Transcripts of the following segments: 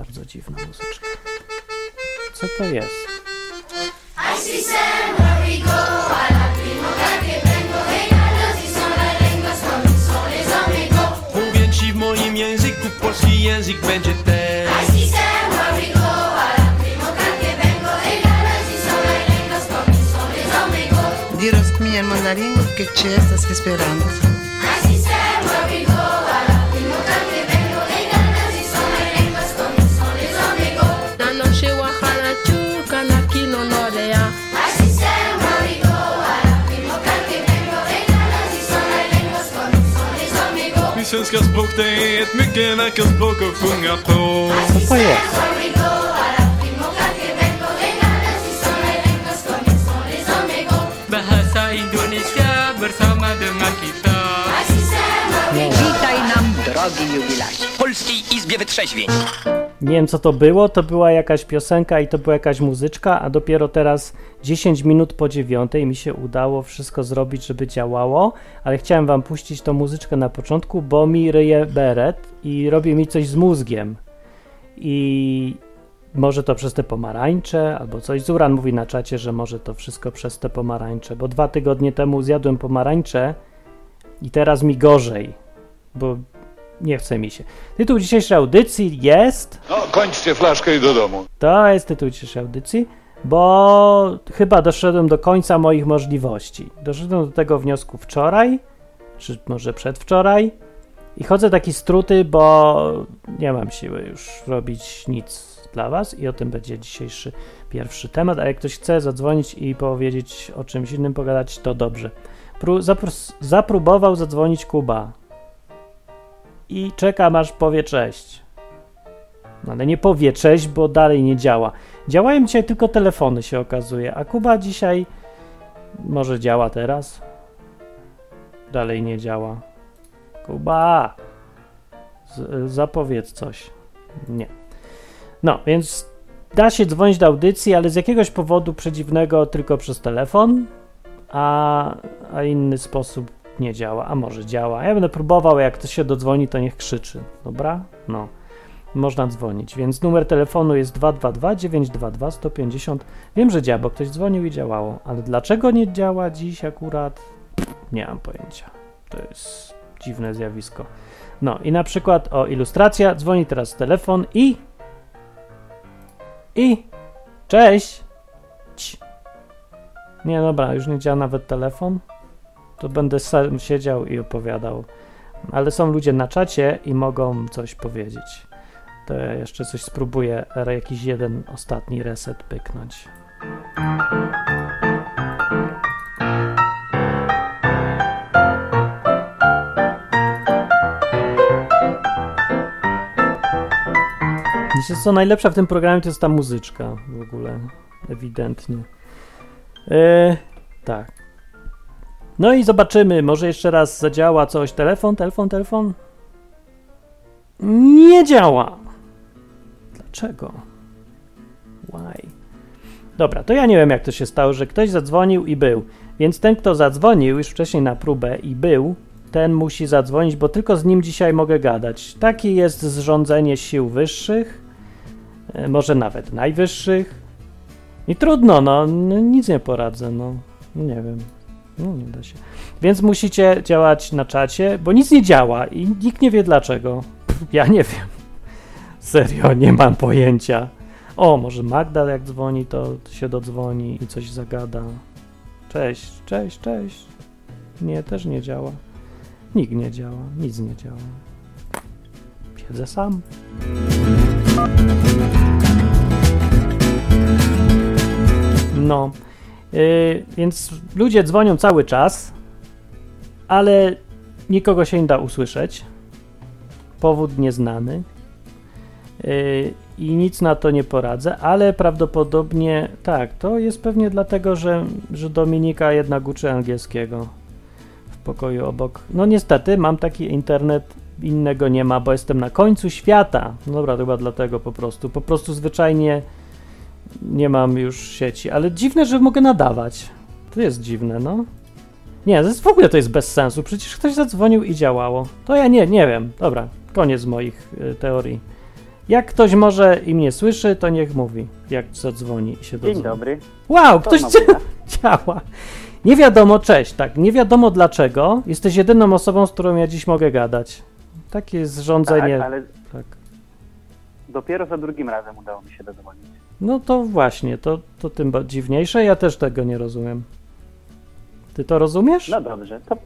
Bardzo dziwna muzyczka. Co to jest? Mówię ci w moim języku, polski język będzie też Diros mi el mandarín que che estás esperando. Språk det är ett mycket vackert språk att sjunga på? Bahasa Indonesia bersama dengan kita. Witaj nam, drogi jubilacie. W Polskiej Izbie Wytrzeźwień. Nie wiem co to było, to była jakaś piosenka i to była jakaś muzyczka, a dopiero teraz 10 minut po dziewiątej mi się udało wszystko zrobić, żeby działało, ale chciałem wam puścić tą muzyczkę na początku, bo mi ryje beret i robi mi coś z mózgiem. I może to przez te pomarańcze, albo coś. Zuran mówi na czacie, że może to wszystko przez te pomarańcze, bo dwa tygodnie temu zjadłem pomarańcze i teraz mi gorzej, bo nie chce mi się. Tytuł dzisiejszej audycji jest... No, kończcie flaszkę i do domu. To jest tytuł dzisiejszej audycji, bo chyba doszedłem do końca moich możliwości. Doszedłem do tego wniosku wczoraj, czy może przedwczoraj i chodzę taki struty, bo nie mam siły już robić nic dla was i o tym będzie dzisiejszy pierwszy temat, a jak ktoś chce zadzwonić i powiedzieć o czymś innym, pogadać, to dobrze. Pró- zapros- zapróbował zadzwonić Kuba i czekam aż powie cześć. No ale nie powie cześć, bo dalej nie działa. Działają dzisiaj tylko telefony, się okazuje, a Kuba dzisiaj może działa teraz. Dalej nie działa. Kuba! Z, zapowiedz coś. Nie. No, więc da się dzwonić do audycji, ale z jakiegoś powodu przedziwnego tylko przez telefon, a, a inny sposób nie działa. A może działa. Ja będę próbował, jak ktoś się dodzwoni, to niech krzyczy. Dobra? No można dzwonić. Więc numer telefonu jest 222 922 150. Wiem, że działa, bo ktoś dzwonił i działało, ale dlaczego nie działa dziś akurat? Nie mam pojęcia. To jest dziwne zjawisko. No i na przykład o ilustracja, dzwoni teraz telefon i i cześć. Ć. Nie, dobra, już nie działa nawet telefon. To będę sam siedział i opowiadał. Ale są ludzie na czacie i mogą coś powiedzieć to ja jeszcze coś spróbuję, jakiś jeden ostatni reset pyknąć. Wiecie co, najlepsza w tym programie to jest ta muzyczka w ogóle, ewidentnie. E, tak. No i zobaczymy, może jeszcze raz zadziała coś. Telefon, telefon, telefon. Nie działa. Dlaczego? Why? Dobra, to ja nie wiem, jak to się stało, że ktoś zadzwonił i był. Więc ten, kto zadzwonił już wcześniej na próbę i był, ten musi zadzwonić, bo tylko z nim dzisiaj mogę gadać. Takie jest zrządzenie sił wyższych, e, może nawet najwyższych. I trudno, no, no nic nie poradzę, no, nie wiem. No, nie da się. Więc musicie działać na czacie, bo nic nie działa i nikt nie wie dlaczego. Pff, ja nie wiem. Serio, nie mam pojęcia. O, może Magda jak dzwoni, to się dodzwoni i coś zagada. Cześć, cześć, cześć. Nie, też nie działa. Nikt nie działa, nic nie działa. Siedzę sam. No, yy, więc ludzie dzwonią cały czas, ale nikogo się nie da usłyszeć. Powód nieznany. Yy, I nic na to nie poradzę, ale prawdopodobnie tak, to jest pewnie dlatego, że, że Dominika jednak uczy angielskiego w pokoju obok. No niestety, mam taki internet, innego nie ma, bo jestem na końcu świata. No dobra, to chyba dlatego po prostu. Po prostu zwyczajnie nie mam już sieci, ale dziwne, że mogę nadawać. To jest dziwne, no. Nie, w ogóle to jest bez sensu. Przecież ktoś zadzwonił i działało. To ja nie, nie wiem. Dobra, koniec moich y, teorii. Jak ktoś może i mnie słyszy, to niech mówi, jak zadzwoni i się Dzień dodzwoni. dobry. Wow, To ktoś działa. Nie wiadomo, cześć, tak, nie wiadomo dlaczego. Jesteś jedyną osobą, z którą ja dziś mogę gadać. Takie jest rządzenie. Tak, ale tak. dopiero za drugim razem udało mi się dodzwonić. No to właśnie, to, to tym dziwniejsze. Ja też tego nie rozumiem. Ty to rozumiesz? No dobrze, to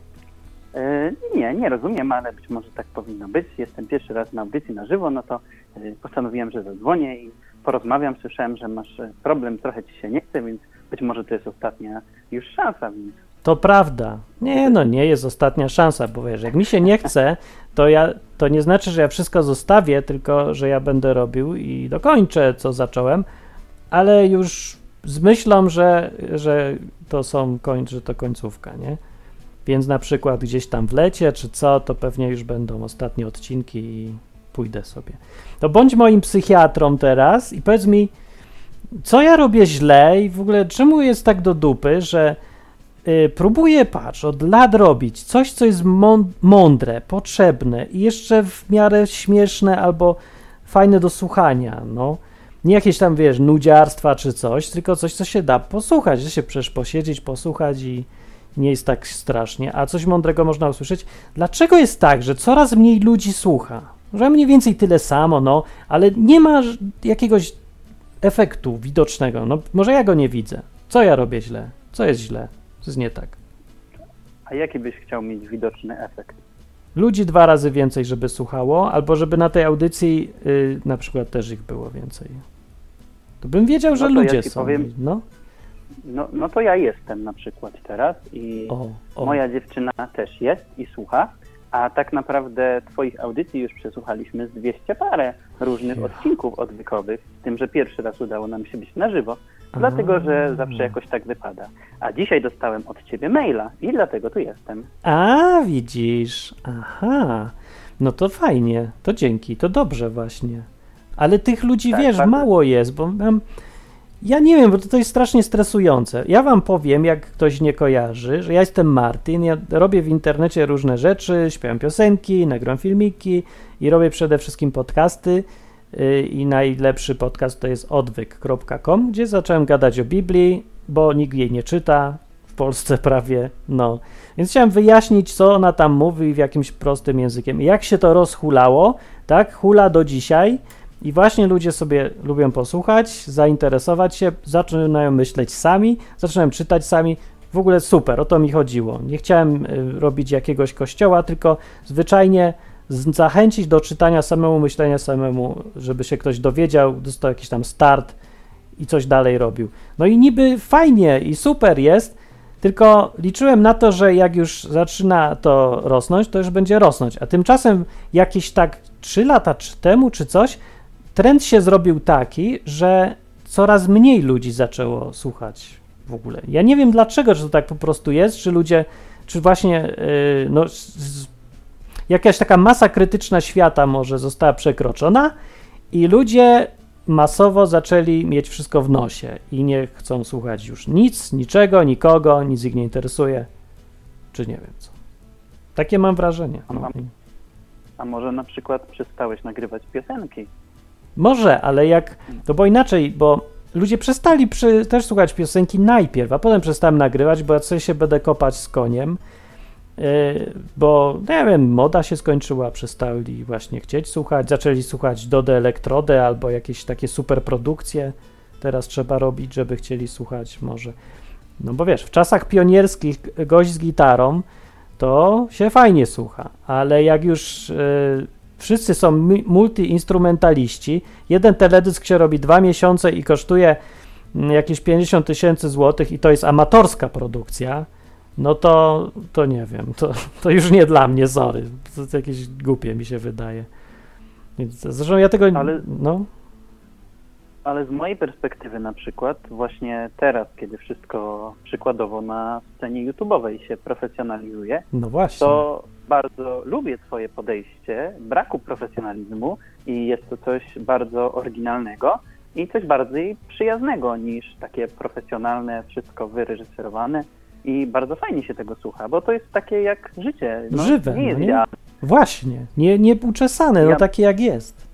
e, nie, nie rozumiem, ale być może tak powinno być. Jestem pierwszy raz na audycji na żywo, no to e, postanowiłem, że zadzwonię i porozmawiam. Słyszałem, że masz e, problem, trochę ci się nie chce, więc być może to jest ostatnia już szansa, więc To prawda. Nie, no nie jest ostatnia szansa, bo wiesz, jak mi się nie chce, to ja to nie znaczy, że ja wszystko zostawię, tylko że ja będę robił i dokończę, co zacząłem, ale już z myślą, że, że to są koń, że to końcówka, nie? Więc na przykład gdzieś tam w lecie czy co, to pewnie już będą ostatnie odcinki i pójdę sobie. To bądź moim psychiatrą teraz i powiedz mi, co ja robię źle i w ogóle czemu jest tak do dupy, że y, próbuję, patrz, od lat robić coś, co jest mą- mądre, potrzebne i jeszcze w miarę śmieszne albo fajne do słuchania, no. Nie jakieś tam, wiesz, nudziarstwa czy coś, tylko coś, co się da posłuchać, że się przecież posiedzieć, posłuchać i nie jest tak strasznie, a coś mądrego można usłyszeć. Dlaczego jest tak, że coraz mniej ludzi słucha? Że mniej więcej tyle samo, no, ale nie ma jakiegoś efektu widocznego. No, może ja go nie widzę. Co ja robię źle? Co jest źle? Co jest nie tak? a jaki byś chciał mieć widoczny efekt? Ludzi dwa razy więcej, żeby słuchało, albo żeby na tej audycji y, na przykład też ich było więcej. To bym wiedział, że No ja ludzie ci są. powiem- No, No, no to ja jestem na przykład teraz i o, o. moja dziewczyna też jest i słucha, a tak naprawdę twoich audycji już przesłuchaliśmy z 200 parę różnych Ja. odcinków odwykowych, z tym, że pierwszy raz udało nam się być na żywo, dlatego, że zawsze jakoś tak wypada. A dzisiaj dostałem od ciebie maila i dlatego tu jestem. A, widzisz. Aha. No to fajnie. To dzięki. To dobrze właśnie. Ale tych ludzi, Tak, wiesz, bardzo. mało jest, bo. Ja nie wiem, bo to, jest strasznie stresujące. Ja wam powiem, jak ktoś nie kojarzy, że ja jestem Martin, ja robię w internecie różne rzeczy, śpiewam piosenki, nagram filmiki i robię przede wszystkim podcasty yy, i najlepszy podcast to jest odwyk.com, gdzie zacząłem gadać o Biblii, bo nikt jej nie czyta, w Polsce prawie, no. Więc chciałem wyjaśnić, co ona tam mówi w jakimś prostym językiem. Jak się to rozhulało, tak, hula do dzisiaj i właśnie ludzie sobie lubią posłuchać, zainteresować się, zaczynają myśleć sami, zaczynają czytać sami. W ogóle super, o to mi chodziło. Nie chciałem y, robić jakiegoś kościoła, tylko zwyczajnie zachęcić do czytania samemu, myślenia samemu, żeby się ktoś dowiedział, dostał jakiś tam start i coś dalej robił. No i niby fajnie i super jest, tylko liczyłem na to, że jak już zaczyna to rosnąć, to już będzie rosnąć. A tymczasem jakieś tak 3 lata temu czy coś, trend się zrobił taki, że coraz mniej ludzi zaczęło słuchać w ogóle. Ja nie wiem dlaczego, czy to tak po prostu jest, czy ludzie, czy właśnie yy, no, z, jakaś taka masa krytyczna świata może została przekroczona i ludzie masowo zaczęli mieć wszystko w nosie i nie chcą słuchać już nic, niczego, nikogo, nic ich nie interesuje, czy nie wiem co. Takie mam wrażenie. No. A może na przykład przestałeś nagrywać piosenki? Może, ale jak. To bo inaczej, bo ludzie przestali przy, też słuchać piosenki najpierw, a potem przestałem nagrywać, bo ja coś się będę kopać z koniem. Yy, bo nie wiem, moda się skończyła, przestali właśnie chcieć słuchać, zaczęli słuchać Dode Elektrodę albo jakieś takie super produkcje teraz trzeba robić, żeby chcieli słuchać może. No bo wiesz, w czasach pionierskich gość z gitarą to się fajnie słucha, ale jak już yy, wszyscy są multiinstrumentaliści, jeden teledysk się robi dwa miesiące i kosztuje mm, jakieś 50 tysięcy złotych i to jest amatorska produkcja, no to, to nie wiem, to, to już nie dla mnie, sorry, to, jakieś głupie mi się wydaje. Zresztą ja tego, Ale- no, Ale z mojej perspektywy na przykład, właśnie teraz, kiedy wszystko przykładowo na scenie YouTube'owej się profesjonalizuje, no właśnie. to bardzo lubię Twoje podejście braku profesjonalizmu i jest to coś bardzo oryginalnego i coś bardziej przyjaznego niż takie profesjonalne, wszystko wyreżyserowane i bardzo fajnie się tego słucha, bo to jest takie jak życie. No, Żywe, Nie jest no nie? Właśnie, nie, nie uczesane, no Ja- takie jak jest.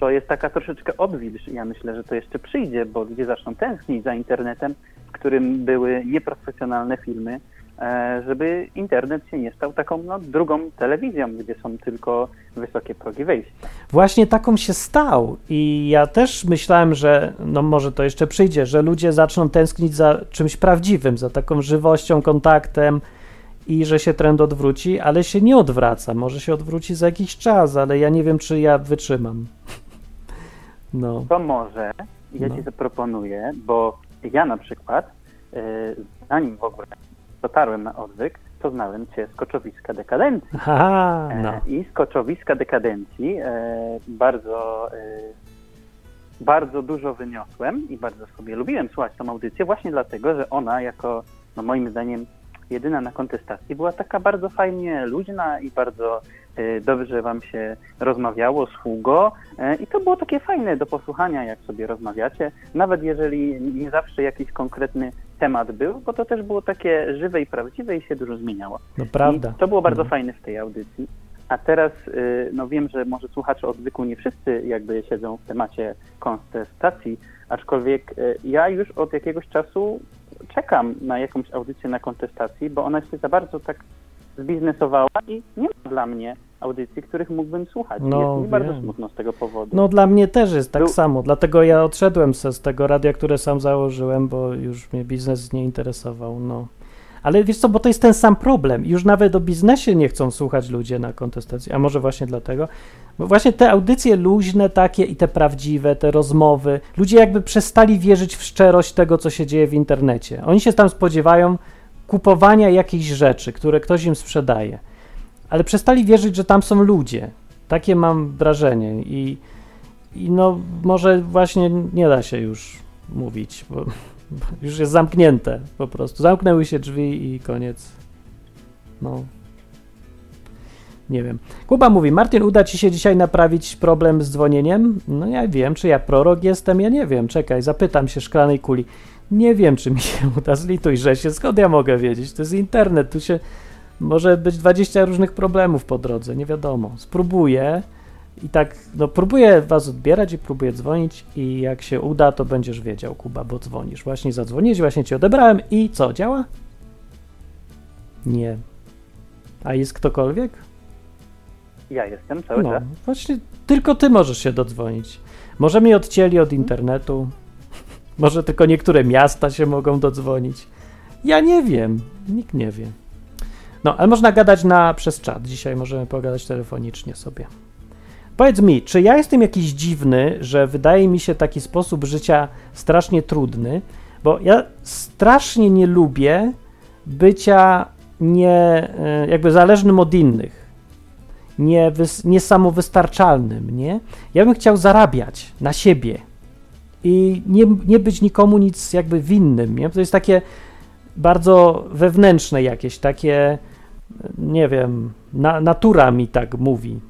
to jest taka troszeczkę odwilż. Ja myślę, że to jeszcze przyjdzie, bo ludzie zaczną tęsknić za internetem, w którym były nieprofesjonalne filmy, żeby internet się nie stał taką no, drugą telewizją, gdzie są tylko wysokie progi wejścia. Właśnie taką się stał i ja też myślałem, że no może to jeszcze przyjdzie, że ludzie zaczną tęsknić za czymś prawdziwym, za taką żywością, kontaktem i że się trend odwróci, ale się nie odwraca. Może się odwróci za jakiś czas, ale ja nie wiem, czy ja wytrzymam. No. To może ja No. ci zaproponuję, bo ja na przykład, e, zanim w ogóle dotarłem na odwyk, to znałem cię z koczowiska dekadencji. Aha, E, no. I z koczowiska dekadencji e, bardzo, e, bardzo dużo wyniosłem i bardzo sobie lubiłem słuchać tą audycję, właśnie dlatego, że ona jako, no moim zdaniem, jedyna na kontestacji była taka bardzo fajnie luźna i bardzo dobrze wam się rozmawiało, sługo e, i to było takie fajne do posłuchania, jak sobie rozmawiacie, nawet jeżeli nie zawsze jakiś konkretny temat był, bo to też było takie żywe i prawdziwe i się dużo zmieniało. No prawda. I to było bardzo Mhm. fajne w tej audycji. A teraz, y, no wiem, że może słuchacze odwyku nie wszyscy jakby siedzą w temacie kontestacji, aczkolwiek y, ja już od jakiegoś czasu czekam na jakąś audycję na kontestacji, bo ona się za bardzo tak zbiznesowała i nie ma dla mnie audycji, których mógłbym słuchać. No, Jest mi bardzo wiem. smutno z tego powodu. No dla mnie też jest tak Był- samo, dlatego ja odszedłem z tego radia, które sam założyłem, bo już mnie biznes nie interesował, no. Ale wiesz co, bo to jest ten sam problem. Już nawet o biznesie nie chcą słuchać ludzie na kontestacji, a może właśnie dlatego. Bo właśnie te audycje luźne takie i te prawdziwe, te rozmowy, ludzie jakby przestali wierzyć w szczerość tego, co się dzieje w internecie. Oni się tam spodziewają kupowania jakichś rzeczy, które ktoś im sprzedaje. Ale przestali wierzyć, że tam są ludzie. Takie mam wrażenie i, i no może właśnie nie da się już mówić, bo, bo już jest zamknięte po prostu. Zamknęły się drzwi i koniec. No. Nie wiem. Kuba mówi, Martin, uda ci się dzisiaj naprawić problem z dzwonieniem? No ja wiem, czy ja prorok jestem, ja nie wiem. Czekaj, zapytam się szklanej kuli. Nie wiem, czy mi się uda, zlituj, że się, skąd ja mogę wiedzieć? To jest internet, tu się może być 20 różnych problemów po drodze, nie wiadomo. Spróbuję i tak, no próbuję was odbierać i próbuję dzwonić i jak się uda, to będziesz wiedział, Kuba, bo dzwonisz. Właśnie zadzwoniłeś, właśnie cię odebrałem i co, działa? Nie. A jest ktokolwiek? Ja jestem cały No, czas. właśnie tylko ty możesz się dodzwonić. Może mnie odcięli od internetu, może tylko niektóre miasta się mogą dodzwonić. Ja nie wiem, nikt nie wie. No, ale można gadać na, przez czat. Dzisiaj możemy pogadać telefonicznie sobie. Powiedz mi, czy ja jestem jakiś dziwny, że wydaje mi się taki sposób życia strasznie trudny, bo ja strasznie nie lubię bycia nie, e, jakby zależnym od innych nie, nie samowystarczalnym, nie? Ja bym chciał zarabiać na siebie i nie, nie być nikomu nic jakby winnym, nie? To jest takie bardzo wewnętrzne jakieś, takie, nie wiem, na, natura mi tak mówi,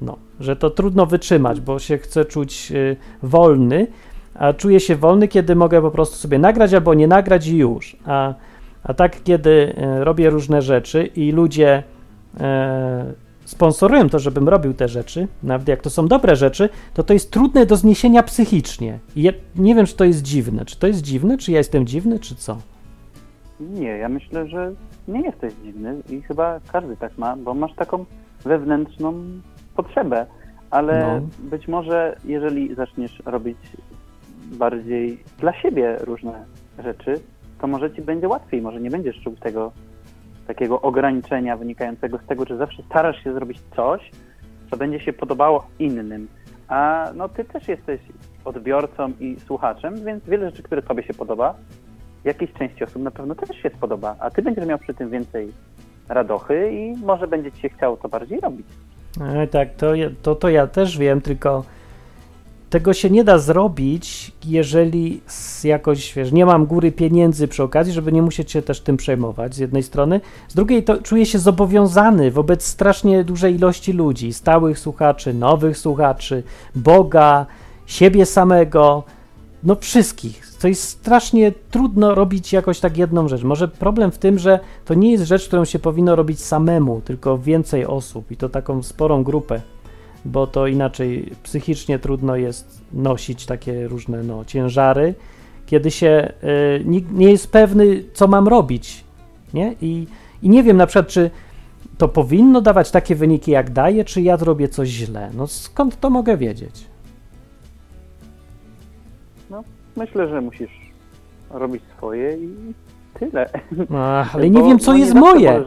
no, że to trudno wytrzymać, bo się chcę czuć y, wolny, a czuję się wolny, kiedy mogę po prostu sobie nagrać albo nie nagrać i już, a, a tak kiedy y, robię różne rzeczy i ludzie e, sponsorują to, żebym robił te rzeczy, nawet jak to są dobre rzeczy, to to jest trudne do zniesienia psychicznie. I ja nie wiem, czy to jest dziwne. Czy to jest dziwne, czy ja jestem dziwny, czy co? Nie, ja myślę, że nie jesteś dziwny i chyba każdy tak ma, bo masz taką wewnętrzną potrzebę, ale No. być może jeżeli zaczniesz robić bardziej dla siebie różne rzeczy, to może ci będzie łatwiej, może nie będziesz czuł tego takiego ograniczenia wynikającego z tego, że zawsze starasz się zrobić coś, co będzie się podobało innym. A no ty też jesteś odbiorcą i słuchaczem, więc wiele rzeczy, które tobie się podoba, jakiejś części osób na pewno też się spodoba, a ty będziesz miał przy tym więcej radochy i może będzie ci się chciało to bardziej robić. E, tak, to, to, to ja też wiem, tylko tego się nie da zrobić, jeżeli jakoś, wiesz, nie mam góry pieniędzy przy okazji, żeby nie musieć się też tym przejmować z jednej strony. Z drugiej to czuję się zobowiązany wobec strasznie dużej ilości ludzi, stałych słuchaczy, nowych słuchaczy, Boga, siebie samego, no wszystkich. To jest strasznie trudno robić jakoś tak jedną rzecz. Może problem w tym, że to nie jest rzecz, którą się powinno robić samemu, tylko więcej osób i to taką sporą grupę bo to inaczej psychicznie trudno jest nosić takie różne no, ciężary, kiedy się y, nikt nie jest pewny, co mam robić. Nie? I, I nie wiem na przykład, czy to powinno dawać takie wyniki, jak daje, czy ja zrobię coś źle. No skąd to mogę wiedzieć? No, myślę, że musisz robić swoje i tyle. Ach, ale nie Bo, wiem, co no, jest nie moje.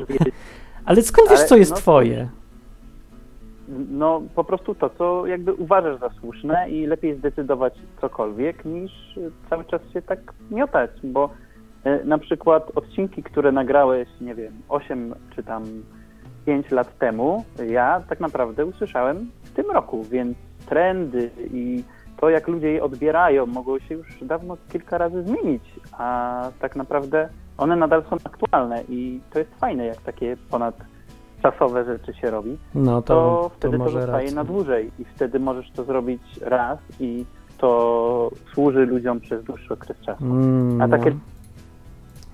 Ale skąd wiesz, Ale, co jest no, twoje? No, po prostu to, co jakby uważasz za słuszne i lepiej zdecydować cokolwiek, niż cały czas się tak miotać, bo e, na przykład odcinki, które nagrałeś, nie wiem, 8 czy tam 5 lat temu, ja tak naprawdę usłyszałem w tym roku, więc trendy i to, jak ludzie je odbierają, mogło się już dawno kilka razy zmienić, a tak naprawdę one nadal są aktualne i to jest fajne, jak takie ponadczasowe rzeczy się robi No to, to, to, wtedy to, może zostaje na dłużej i wtedy możesz to zrobić raz i to służy ludziom przez dłuższy okres czasu. Mm, A takie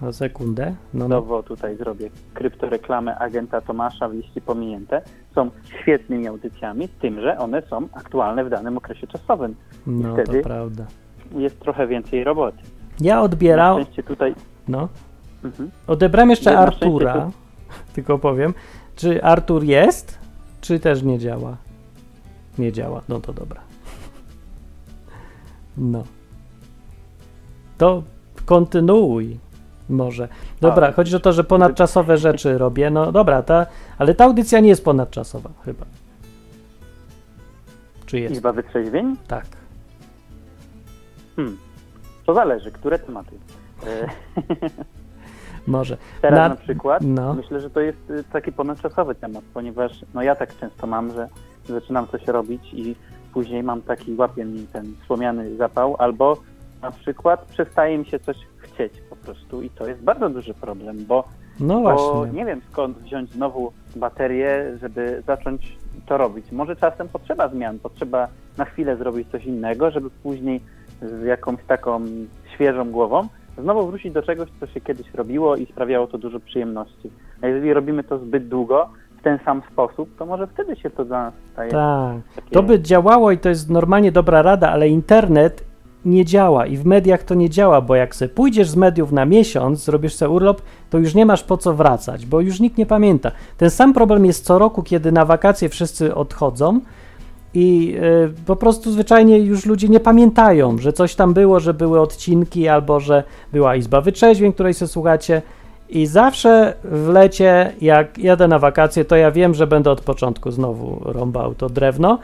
no. O sekundę. No, no. Tutaj zrobię kryptoreklamę agenta Tomasza w liście pominięte. Są świetnymi audycjami, z tym, że one są aktualne w danym okresie czasowym. no wtedy- to prawda. Jest trochę więcej roboty. Ja odbierał, tutaj... no, Mhm. odebrałem jeszcze Artura, tylko powiem, czy Artur jest, czy też nie działa? Nie działa, no to dobra. No. To kontynuuj może. Dobra, A, chodzi o to, że ponadczasowe rzeczy robię, no dobra, ta, ale ta audycja nie jest ponadczasowa chyba. Czy jest? Izba wytrzeźwień? Tak. Hmm. To zależy, które tematy. Może. Teraz Na- na, przykład no. myślę, że to jest y, taki ponadczasowy temat, ponieważ no ja tak często mam, że zaczynam coś robić i później mam taki, łapie mi ten wspomniany zapał, albo na przykład przestaje mi się coś chcieć po prostu i to jest bardzo duży problem, bo, No bo nie wiem skąd wziąć znowu baterię, żeby zacząć to robić. Może czasem potrzeba zmian, potrzeba na chwilę zrobić coś innego, żeby później z jakąś taką świeżą głową znowu wrócić do czegoś, co się kiedyś robiło i sprawiało to dużo przyjemności. A jeżeli robimy to zbyt długo, w ten sam sposób, to może wtedy się to dla nas staje Tak. takie... To by działało i to jest normalnie dobra rada, ale internet nie działa i w mediach to nie działa, bo jak sobie pójdziesz z mediów na miesiąc, zrobisz sobie urlop, to już nie masz po co wracać, bo już nikt nie pamięta. Ten sam problem jest co roku, kiedy na wakacje wszyscy odchodzą i y, po prostu zwyczajnie już ludzie nie pamiętają, że coś tam było, że były odcinki albo że była Izba Wytrzeźwień, której się słuchacie i zawsze w lecie, jak jadę na wakacje, to ja wiem, że będę od początku znowu rąbał to drewno,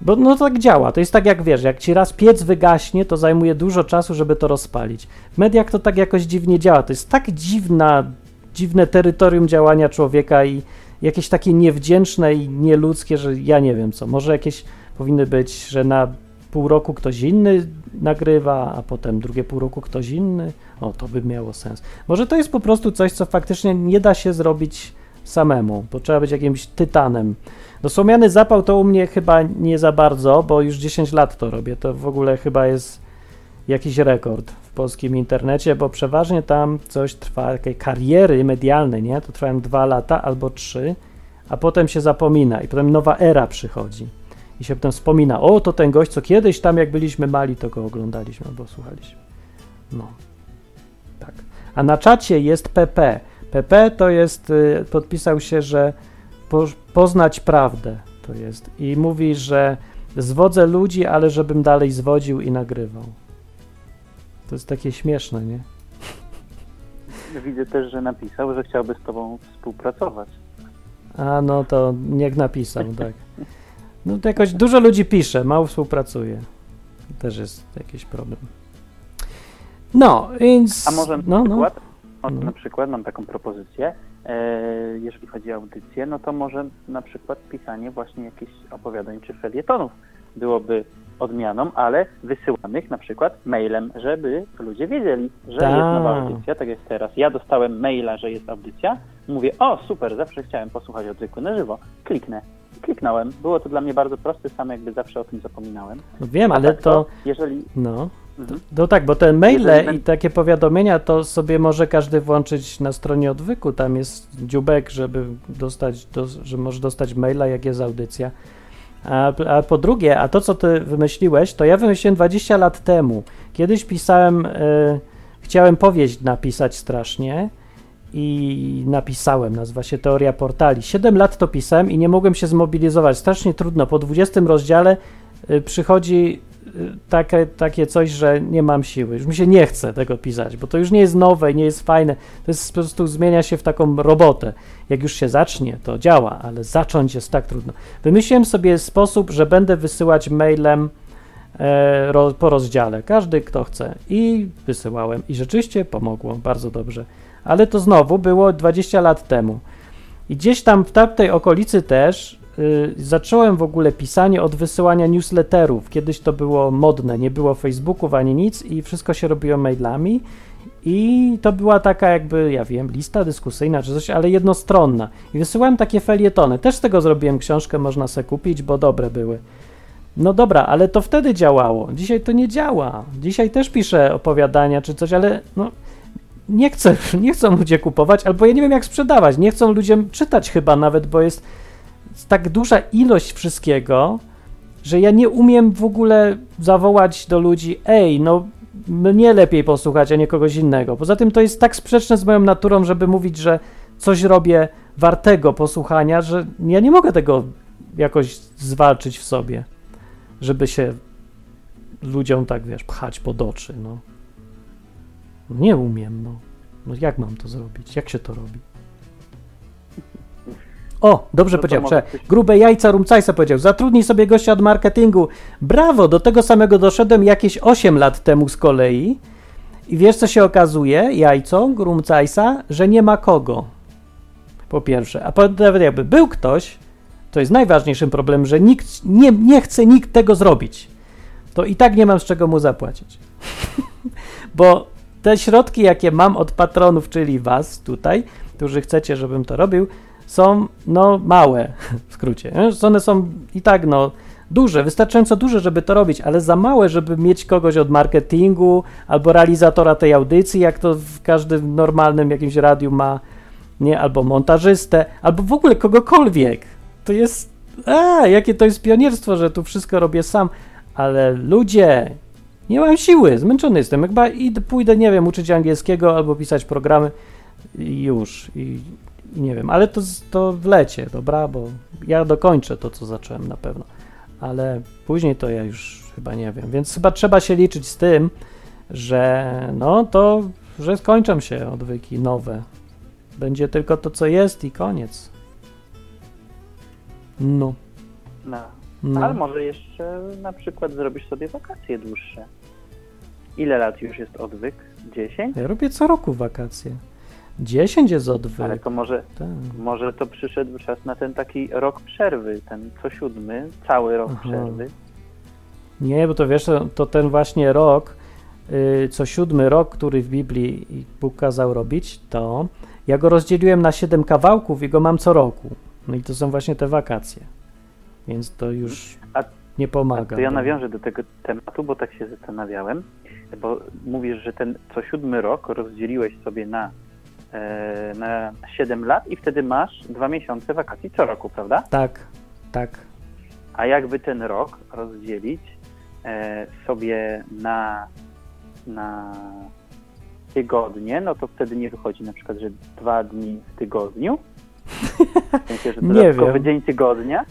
bo no tak działa. To jest tak jak wiesz, jak ci raz piec wygaśnie, to zajmuje dużo czasu, żeby to rozpalić. W mediach to tak jakoś dziwnie działa. To jest tak dziwna, dziwne terytorium działania człowieka i jakieś takie niewdzięczne i nieludzkie, że ja nie wiem co. Może jakieś powinny być, że na pół roku ktoś inny nagrywa, a potem drugie pół roku ktoś inny. O, to by miało sens. Może to jest po prostu coś, co faktycznie nie da się zrobić samemu, bo trzeba być jakimś tytanem. No słomiany zapał to u mnie chyba nie za bardzo, bo już 10 lat to robię. To w ogóle chyba jest jakiś rekord w polskim internecie, bo przeważnie tam coś trwa, takiej kariery medialnej, nie? To trwają dwa lata albo trzy, a potem się zapomina i potem nowa era przychodzi. I się potem wspomina, o, to ten gość, co kiedyś tam, jak byliśmy mali, to go oglądaliśmy albo słuchaliśmy. No. Tak. A na czacie jest PP. PP to jest, y, podpisał się, że po, poznać prawdę to jest. I mówi, że zwodzę ludzi, ale żebym dalej zwodził i nagrywał. To jest takie śmieszne, nie? Widzę też, że napisał, że chciałby z tobą współpracować. A no to niech napisał, tak. No to jakoś dużo ludzi pisze, mało współpracuje. Też jest jakiś problem. No, więc. A może na no, no. przykład, No. na przykład mam taką propozycję, e, jeżeli chodzi o audycję, no to może na przykład pisanie właśnie jakichś opowiadań czy felietonów byłoby odmianą, ale wysyłanych na przykład mailem, żeby ludzie wiedzieli, że Tak. jest nowa audycja, tak jak teraz. Ja dostałem maila, że jest audycja, mówię, o super, zawsze chciałem posłuchać odwyku na żywo, kliknę. Kliknąłem. Było to dla mnie bardzo proste, sam jakby zawsze o tym zapominałem. no wiem, A ale tak to. Jeżeli... No. Mhm. No tak, bo te maile Jeżeli i takie powiadomienia to sobie może każdy włączyć na stronie odwyku. Tam jest dziubek, żeby dostać, do, że może dostać maila, jak jest audycja. A, a po drugie, a to co ty wymyśliłeś, to ja wymyśliłem 20 lat temu. Kiedyś pisałem, e, chciałem powieść napisać strasznie i napisałem, nazywa się Teoria Portali. 7 lat to pisałem i nie mogłem się zmobilizować. Strasznie trudno. Po 20 rozdziale y, przychodzi y, takie, takie coś, że nie mam siły. Już mi się nie chce tego pisać, bo to już nie jest nowe i nie jest fajne. To jest po prostu zmienia się w taką robotę. Jak już się zacznie, to działa, ale zacząć jest tak trudno. Wymyśliłem sobie sposób, że będę wysyłać mailem e, ro, po rozdziale. Każdy, kto chce. I wysyłałem. I rzeczywiście pomogło. Bardzo dobrze. Ale to znowu było 20 lat temu. I gdzieś tam w tamtej okolicy też y, zacząłem w ogóle pisanie od wysyłania newsletterów. Kiedyś to było modne, nie było Facebooków ani nic i wszystko się robiło mailami. I to była taka jakby, ja wiem, lista dyskusyjna czy coś, ale jednostronna. I wysyłałem takie felietony. Też z tego zrobiłem książkę, można se kupić, bo dobre były. No dobra, ale to wtedy działało. Dzisiaj to nie działa. Dzisiaj też piszę opowiadania czy coś, ale no nie chcę, nie chcą ludzie kupować, albo ja nie wiem jak sprzedawać. Nie chcą ludziom czytać chyba nawet, bo jest tak duża ilość wszystkiego, że ja nie umiem w ogóle zawołać do ludzi, ej, no mnie lepiej posłuchać, a nie kogoś innego. Poza tym to jest tak sprzeczne z moją naturą, żeby mówić, że coś robię wartego posłuchania, że ja nie mogę tego jakoś zwalczyć w sobie, żeby się ludziom tak, wiesz, pchać pod oczy, no. Nie umiem, no. No jak mam to zrobić? Jak się to robi? O, dobrze No powiedział. Grube jajca Rumcajsa powiedział. Zatrudnij sobie gościa od marketingu. Brawo, do tego samego doszedłem jakieś 8 lat temu z kolei. I wiesz, co się okazuje, jajco Rumcajsa, że nie ma kogo. Po pierwsze. A po, nawet jakby był ktoś, to jest najważniejszym problemem, że nikt nie, nie chce nikt tego zrobić. To i tak nie mam z czego mu zapłacić. Bo te środki, jakie mam od patronów, czyli was tutaj, którzy chcecie, żebym to robił, są no małe w skrócie. One są i tak no duże, wystarczająco duże, żeby to robić, ale za małe, żeby mieć kogoś od marketingu albo realizatora tej audycji, jak to w każdym normalnym jakimś radiu ma, nie, albo montażystę, albo w ogóle kogokolwiek. To jest, a, jakie to jest pionierstwo, że tu wszystko robię sam, ale ludzie, nie mam siły, zmęczony jestem. Chyba i pójdę, nie wiem, uczyć angielskiego albo pisać programy i już. I nie wiem, ale to, to w lecie, dobra, bo ja dokończę to, co zacząłem na pewno. Ale później to ja już chyba nie wiem. Więc chyba trzeba się liczyć z tym, że no to, że skończą się odwyki nowe. Będzie tylko to, co jest i koniec. No. No. no. Ale może jeszcze na przykład zrobisz sobie wakacje dłuższe. Ile lat już jest odwyk? 10? Ja robię co roku wakacje. 10 jest odwyk. Ale to może, Tak. może to przyszedł czas na ten taki rok przerwy, ten co siódmy, cały rok Aha. przerwy. Nie, bo to wiesz, to, ten właśnie rok, y, co siódmy rok, który w Biblii Bóg kazał robić, to ja go rozdzieliłem na siedem kawałków i go mam co roku. No i to są właśnie te wakacje. Więc to już A- nie pomaga. To ja nawiążę do tego tematu, bo tak się zastanawiałem, bo mówisz, że ten co siódmy rok rozdzieliłeś sobie na, na 7 lat i wtedy masz dwa miesiące wakacji co roku, prawda? Tak, tak. A jakby ten rok rozdzielić e, sobie na, na tygodnie, no to wtedy nie wychodzi na przykład, że dwa dni w tygodniu. W sensie, że Nie dodatkowy dzień tygodnia.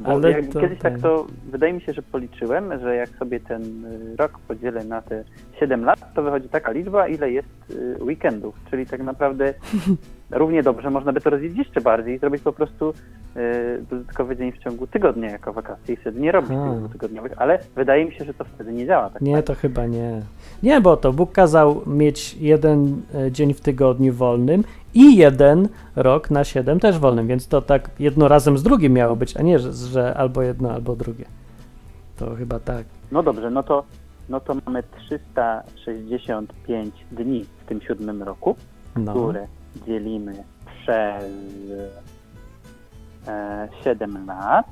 Bo Ale jak, to kiedyś tak to wydaje mi się, że policzyłem, że jak sobie ten y, rok podzielę na te 7 lat, to wychodzi taka liczba, ile jest y, weekendów. Czyli tak naprawdę równie dobrze można by to rozdzielić jeszcze bardziej i zrobić po prostu y, dodatkowy dzień w ciągu tygodnia jako wakacje i wtedy nie robić tygodniowych, ale wydaje mi się, że to wtedy nie działa tak. Nie, to chyba nie. Nie, bo to Bóg kazał mieć jeden e, dzień w tygodniu wolnym i jeden rok na siedem też wolnym, więc to tak jedno razem z drugim miało być, a nie, że, że albo jedno, albo drugie. To chyba tak. No dobrze, no to, no to mamy 365 dni w tym siódmym roku, No. które dzielimy przez e, 7 lat,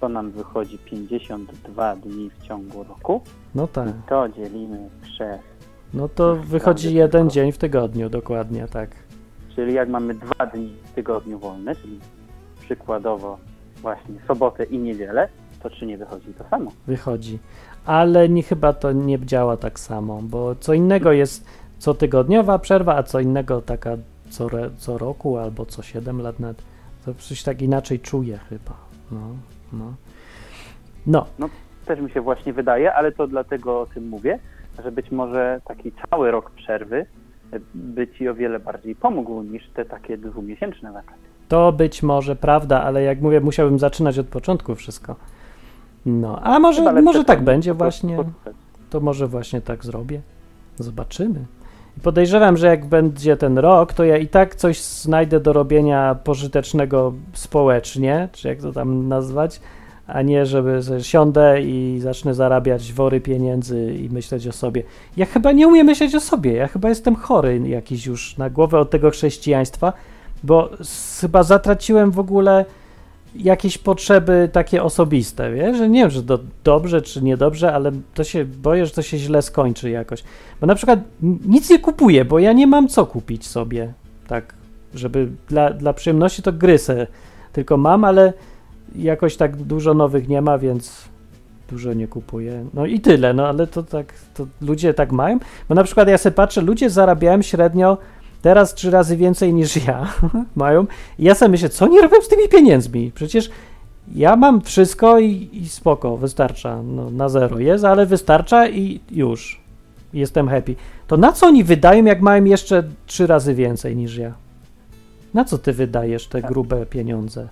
to nam wychodzi 52 dni w ciągu roku. No tak. I to dzielimy przez, No to wychodzi jeden dzień w tygodniu, dokładnie tak. Czyli jak mamy dwa dni w tygodniu wolne, czyli przykładowo właśnie sobotę i niedzielę, to czy nie wychodzi to samo. wychodzi. Ale nie, chyba to nie działa tak samo, bo co innego jest cotygodniowa przerwa, a co innego taka co, re, co roku albo co 7 lat nawet. To coś tak inaczej czuję chyba. No, no. No, Też mi się właśnie wydaje, ale to dlatego o tym mówię, że być może taki cały rok przerwy by ci o wiele bardziej pomógł niż te takie dwumiesięczne wakacje. to być może prawda, ale jak mówię, musiałbym zaczynać od początku wszystko. No, a może, Chyba może tak będzie właśnie. to może właśnie tak zrobię. Zobaczymy. I podejrzewam, że jak będzie ten rok, to ja i tak coś znajdę do robienia pożytecznego społecznie, czy jak to tam nazwać, a nie, żeby siądę i zacznę zarabiać wory pieniędzy i myśleć o sobie. Ja chyba nie umiem myśleć o sobie, ja chyba jestem chory jakiś już na głowę od tego chrześcijaństwa, bo chyba zatraciłem w ogóle jakieś potrzeby takie osobiste, wiesz, że nie wiem, że to dobrze czy niedobrze, ale to się boję, że to się źle skończy jakoś. Bo na przykład nic nie kupuję, bo ja nie mam co kupić sobie, tak, żeby dla, dla przyjemności to gry tylko mam, ale jakoś tak dużo nowych nie ma, więc dużo nie kupuję. No i tyle, no ale to tak, to ludzie tak mają, bo na przykład ja sobie patrzę, ludzie zarabiają średnio teraz trzy razy więcej niż ja mają i ja sobie myślę, co oni robią z tymi pieniędzmi? Przecież ja mam wszystko i, i spoko, wystarcza. No, na zero jest, ale wystarcza i już. Jestem happy. To na co oni wydają, jak mają jeszcze trzy razy więcej niż ja? Na co ty wydajesz te Tak. grube pieniądze?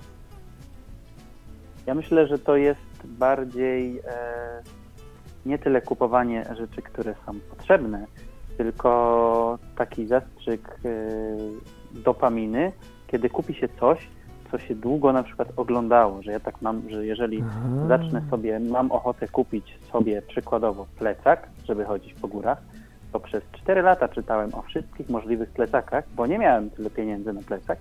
Ja myślę, że to jest bardziej e, nie tyle kupowanie rzeczy, które są potrzebne, tylko taki zastrzyk e, dopaminy, kiedy kupi się coś, co się długo na przykład oglądało, że ja tak mam, że jeżeli Aha. zacznę sobie, mam ochotę kupić sobie przykładowo plecak, żeby chodzić po górach, to przez 4 lata czytałem o wszystkich możliwych plecakach, bo nie miałem tyle pieniędzy na plecak,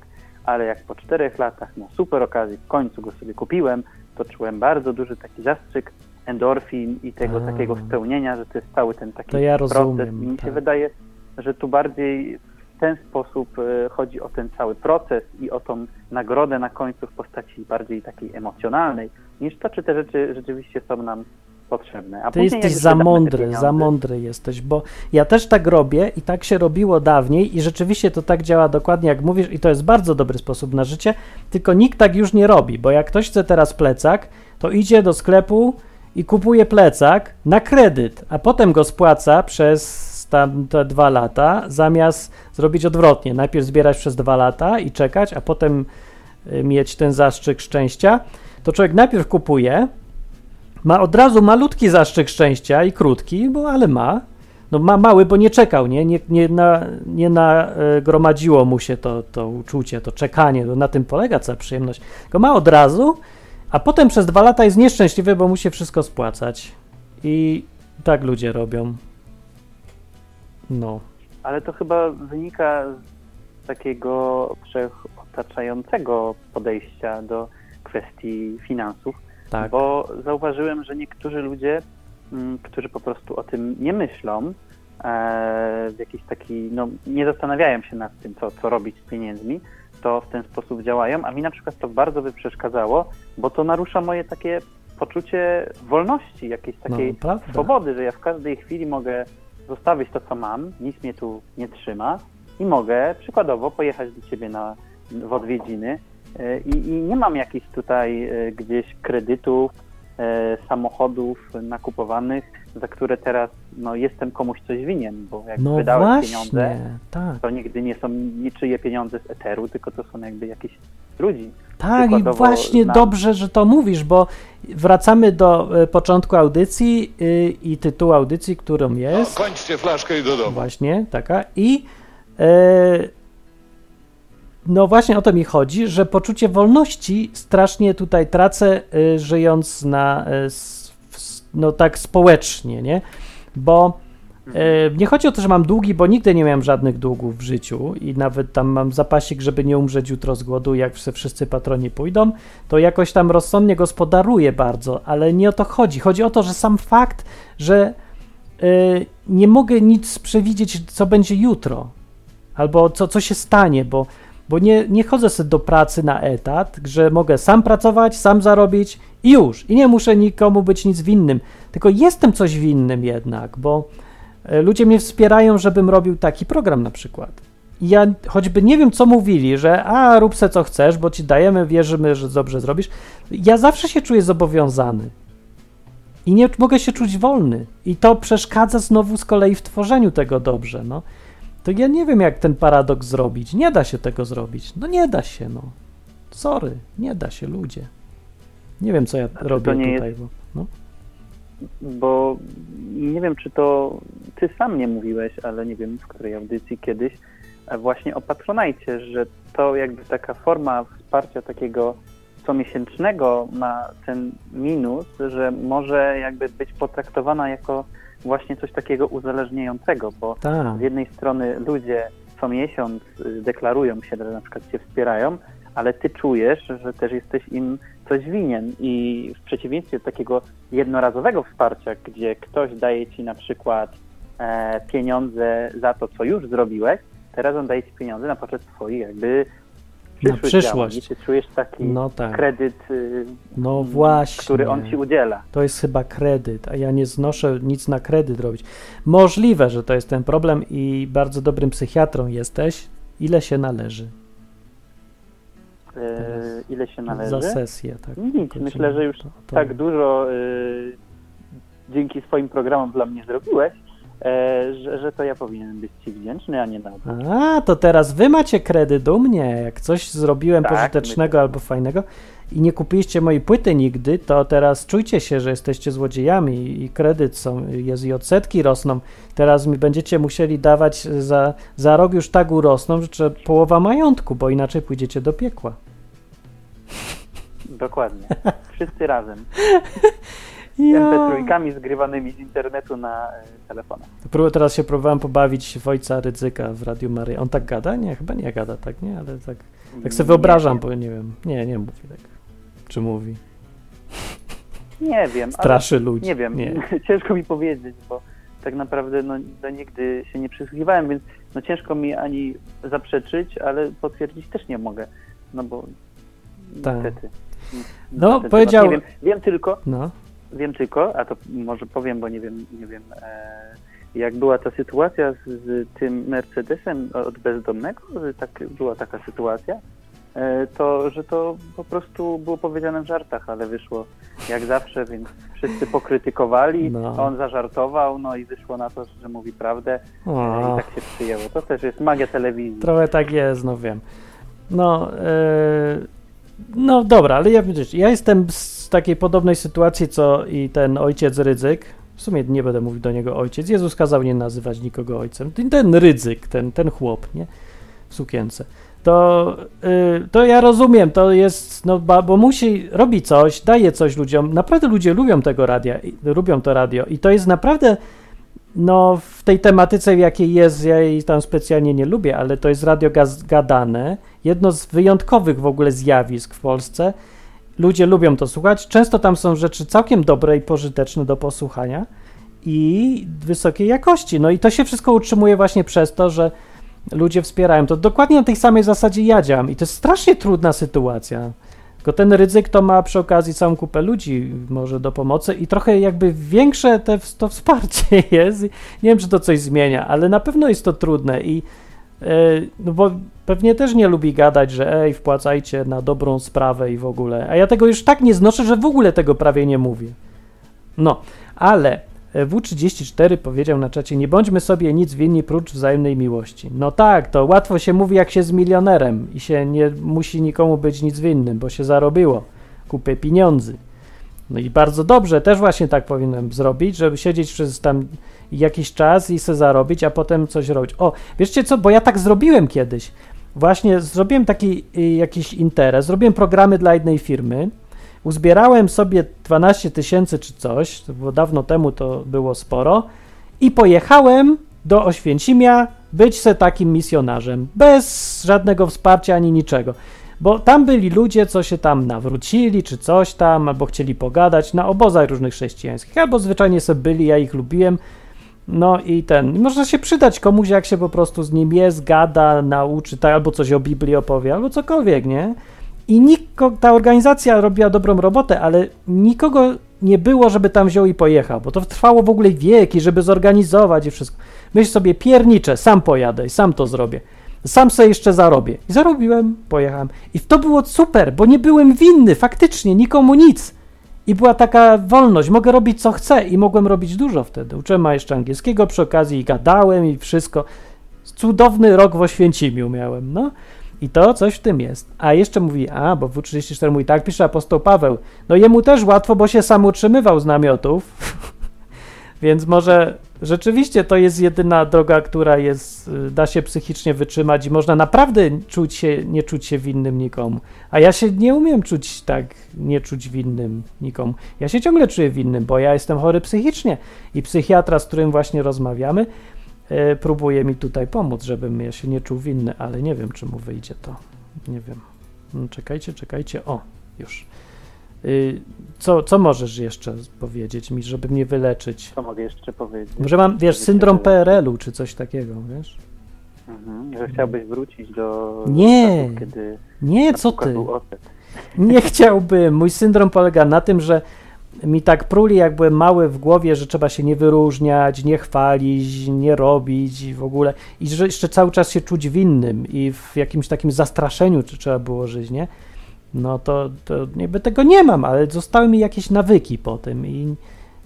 ale jak po 4 latach na super okazji w końcu go sobie kupiłem, to czułem bardzo duży taki zastrzyk endorfin i tego A. takiego spełnienia, że to jest cały ten taki ja proces. rozumiem, I mi się tak. wydaje, że tu bardziej w ten sposób e, chodzi o ten cały proces i o tą nagrodę na końcu w postaci bardziej takiej emocjonalnej, niż to, czy te rzeczy rzeczywiście są nam potrzebne. A Ty jesteś za mądry, za mądry jesteś, bo ja też tak robię i tak się robiło dawniej i rzeczywiście to tak działa dokładnie jak mówisz i to jest bardzo dobry sposób na życie, tylko nikt tak już nie robi, bo jak ktoś chce teraz plecak, to idzie do sklepu i kupuje plecak na kredyt, a potem go spłaca przez tam te dwa lata, zamiast zrobić odwrotnie, najpierw zbierać przez dwa lata i czekać, a potem y, mieć ten zastrzyk szczęścia, to człowiek najpierw kupuje, ma od razu malutki zastrzyk szczęścia i krótki, bo ale ma. No ma mały, bo nie czekał, nie, nie, nie, na, nie nagromadziło mu się to, to uczucie, to czekanie, na tym polega cała przyjemność. Tylko ma od razu, a potem przez dwa lata jest nieszczęśliwy, bo musi wszystko spłacać. I tak ludzie robią. No. Ale to chyba wynika z takiego wszechotaczającego podejścia do kwestii finansów, Tak. bo zauważyłem, że niektórzy ludzie, mm, którzy po prostu o tym nie myślą, e, w jakiś taki, no nie zastanawiają się nad tym, co, co robić z pieniędzmi, to w ten sposób działają, a mi na przykład to bardzo by przeszkadzało, bo to narusza moje takie poczucie wolności, jakiejś No, takiej prawda. swobody, że ja w każdej chwili mogę zostawić to, co mam, nic mnie tu nie trzyma i mogę przykładowo pojechać do ciebie na, w odwiedziny i, i nie mam jakichś tutaj e, gdzieś kredytów, e, samochodów nakupowanych, za które teraz no, jestem komuś coś winien, bo jak No wydałem właśnie, pieniądze, tak. to nigdy nie są niczyje pieniądze z eteru, tylko to są jakby jakieś ludzi. Tak, i właśnie znam- dobrze, że to mówisz, bo wracamy do e, początku audycji y, i tytułu audycji, którą jest. Kończcie flaszkę i do domu. Właśnie, taka. I e, no właśnie o to mi chodzi, że poczucie wolności strasznie tutaj tracę, e, żyjąc na, s- no tak społecznie, nie? Bo e, nie chodzi o to, że mam długi, bo nigdy nie miałem żadnych długów w życiu i nawet tam mam zapasik, żeby nie umrzeć jutro z głodu, jak wszyscy patroni pójdą, to jakoś tam rozsądnie gospodaruję bardzo, ale nie o to chodzi. Chodzi o to, że sam fakt, że y, nie mogę nic przewidzieć, co będzie jutro, albo co, co się stanie, bo bo nie, nie chodzę sobie do pracy na etat, że mogę sam pracować, sam zarobić i już. I nie muszę nikomu być nic winnym. Tylko jestem coś winnym jednak, bo e, ludzie mnie wspierają, żebym robił taki program na przykład. I ja choćby nie wiem, co mówili, że a, rób se co chcesz, bo ci dajemy, wierzymy, że dobrze zrobisz. Ja zawsze się czuję zobowiązany. I nie mogę się czuć wolny. I to przeszkadza znowu z kolei w tworzeniu tego dobrze, no. To ja nie wiem, jak ten paradoks zrobić. Nie da się tego zrobić. No nie da się, no. Sorry, nie da się, ludzie. Nie wiem, co ja to robię tutaj, jest- bo... No. bo nie wiem, czy to ty sam nie mówiłeś, ale nie wiem w której audycji kiedyś, właśnie o Patronajcie, że to jakby taka forma wsparcia takiego comiesięcznego ma ten minus, że może jakby być potraktowana jako właśnie coś takiego uzależniającego, bo Tak. z jednej strony ludzie co miesiąc y, deklarują się, że na przykład cię wspierają, ale ty czujesz, że też jesteś im coś winien i w przeciwieństwie do takiego jednorazowego wsparcia, gdzie ktoś daje ci na przykład e, pieniądze za to, co już zrobiłeś, teraz on daje ci pieniądze na poczet twoich jakby Na przyszłość. działań ty czujesz taki No tak. kredyt, y, No właśnie. który on ci udziela. To jest chyba kredyt, a ja nie znoszę nic na kredyt robić. Możliwe, że to jest ten problem i bardzo dobrym psychiatrą jesteś. Ile się należy? E, ile się należy? Za sesję, tak. Nic, myślę, że już To- to- tak dużo y, dzięki swoim programom dla mnie zrobiłeś, że, że to ja powinienem być Ci wdzięczny, a nie na odwrót. A, to teraz wy macie kredyt u mnie. Jak coś zrobiłem Tak, pożytecznego my- albo fajnego i nie kupiliście mojej płyty nigdy, to teraz czujcie się, że jesteście złodziejami i kredyt są, jest i odsetki rosną. Teraz mi będziecie musieli dawać za, za rok już tak urosną, że połowa majątku, bo inaczej pójdziecie do piekła. Dokładnie. Wszyscy razem. Ja. MP3 zgrywanymi z internetu na e, telefonach. Pró- Teraz się próbowałem pobawić w ojca Rydzyka w Radiu Maryja. On tak gada? Nie, chyba nie gada tak, nie? Ale tak, tak sobie wyobrażam, bo nie wiem. Nie, nie mówi tak. Czy mówi? nie wiem, Straszy ludzi. nie wiem. Nie. ciężko mi powiedzieć, bo tak naprawdę no, no, nigdy się nie przysłuchiwałem, więc no, ciężko mi ani zaprzeczyć, ale potwierdzić też nie mogę. No bo Tak. niestety. No, niestety, powiedział- wiem, wiem tylko, No. Wiem tylko, a to może powiem, bo nie wiem, nie wiem, e, jak była ta sytuacja z, tym Mercedesem od bezdomnego, że tak, była taka sytuacja, e, to, że to po prostu było powiedziane w żartach, ale wyszło jak zawsze, więc wszyscy pokrytykowali, No. on zażartował, no i wyszło na to, że mówi prawdę e, O. i tak się przyjęło. To też jest magia telewizji. Trochę tak jest, no wiem. No, e, no dobra, ale ja, ja jestem z takiej podobnej sytuacji, co i ten ojciec Rydzyk. W sumie nie będę mówił do niego ojciec. Jezus kazał nie nazywać nikogo ojcem. Ten, ten Rydzyk, ten, ten chłop, nie? W sukience. To, y, to ja rozumiem, to jest, no bo musi, robi coś, daje coś ludziom. Naprawdę ludzie lubią tego radia, lubią to radio i to jest naprawdę no, w tej tematyce, w jakiej jest, ja jej tam specjalnie nie lubię, ale to jest radio gadane. Jedno z wyjątkowych w ogóle zjawisk w Polsce. Ludzie lubią to słuchać. Często tam są rzeczy całkiem dobre i pożyteczne do posłuchania i wysokiej jakości. No i to się wszystko utrzymuje właśnie przez to, że ludzie wspierają. To dokładnie na tej samej zasadzie ja działam i to jest strasznie trudna sytuacja. Tylko ten ryzyk to ma przy okazji całą kupę ludzi może do pomocy i trochę jakby większe te, to wsparcie jest. Nie wiem, czy to coś zmienia, ale na pewno jest to trudne i no bo pewnie też nie lubi gadać, że ej, wpłacajcie na dobrą sprawę i w ogóle. A ja tego już tak nie znoszę, że w ogóle tego prawie nie mówię. No, ale e, W34 powiedział na czacie, nie bądźmy sobie nic winni prócz wzajemnej miłości. No tak, to łatwo się mówi jak się z milionerem i się nie musi nikomu być nic winnym, bo się zarobiło kupę pieniędzy. No i bardzo dobrze, też właśnie tak powinienem zrobić, żeby siedzieć przez tam jakiś czas i se zarobić, a potem coś robić. O, wiecie co, bo ja tak zrobiłem kiedyś. Właśnie zrobiłem taki y, jakiś interes, zrobiłem programy dla jednej firmy, uzbierałem sobie 12 tysięcy czy coś, było dawno temu, to było sporo, i pojechałem do Oświęcimia być se takim misjonarzem, bez żadnego wsparcia ani niczego. Bo tam byli ludzie, co się tam nawrócili, czy coś tam, albo chcieli pogadać na obozach różnych chrześcijańskich, albo zwyczajnie sobie byli, ja ich lubiłem. No i ten, można się przydać komuś, jak się po prostu z nim jest, gada, nauczy, tak, albo coś o Biblii opowie, albo cokolwiek, nie? I niko, ta organizacja robiła dobrą robotę, ale nikogo nie było, żeby tam wziął i pojechał, bo to trwało w ogóle wieki, żeby zorganizować i wszystko. Myśl sobie, piernicze, sam pojadę i sam to zrobię. Sam sobie jeszcze zarobię. I zarobiłem, pojechałem. I to było super, bo nie byłem winny, faktycznie, nikomu nic. I była taka wolność, mogę robić co chcę i mogłem robić dużo wtedy. Uczyłem jeszcze angielskiego przy okazji i gadałem i wszystko. Cudowny rok w Oświęcimiu miałem, no. I to coś w tym jest. A jeszcze mówi, a, bo w 34 mówi, tak pisze apostoł Paweł. No jemu też łatwo, bo się sam utrzymywał z namiotów. Więc może rzeczywiście to jest jedyna droga, która jest, y, da się psychicznie wytrzymać i można naprawdę czuć się, nie czuć się winnym nikomu. A ja się nie umiem czuć tak, nie czuć winnym nikomu. Ja się ciągle czuję winnym, bo ja jestem chory psychicznie i psychiatra, z którym właśnie rozmawiamy, e, próbuje mi tutaj pomóc, żebym ja się nie czuł winny, ale nie wiem, czy mu wyjdzie to. Nie wiem. No, czekajcie, czekajcie. O, już. Y, Co, co możesz jeszcze powiedzieć mi, żeby mnie wyleczyć? Co mogę jeszcze powiedzieć? Może mam, wiesz, syndrom PRL-u czy coś takiego, wiesz? Mhm, że chciałbyś wrócić do Nie. czasów, kiedy Nie, co ty? Nie chciałbym. Mój syndrom polega na tym, że mi tak pruli, jak byłem mały w głowie, że trzeba się nie wyróżniać, nie chwalić, nie robić i w ogóle. I że jeszcze cały czas się czuć winnym i w jakimś takim zastraszeniu czy trzeba było żyć, nie? No to, to niby tego nie mam, ale zostały mi jakieś nawyki po tym i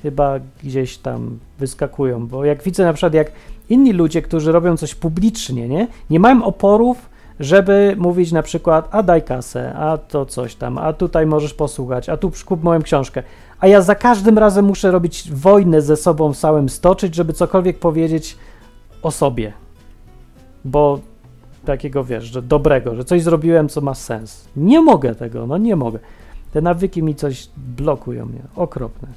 chyba gdzieś tam wyskakują, bo jak widzę na przykład jak inni ludzie, którzy robią coś publicznie, nie? Nie mają oporów, żeby mówić na przykład, a daj kasę, a to coś tam, a tutaj możesz posłuchać, a tu kup moją książkę. A ja za każdym razem muszę robić wojnę ze sobą samym stoczyć, żeby cokolwiek powiedzieć o sobie. Bo takiego, wiesz, że dobrego, że coś zrobiłem, co ma sens. Nie mogę tego, no nie mogę. Te nawyki mi coś blokują mnie. Okropne.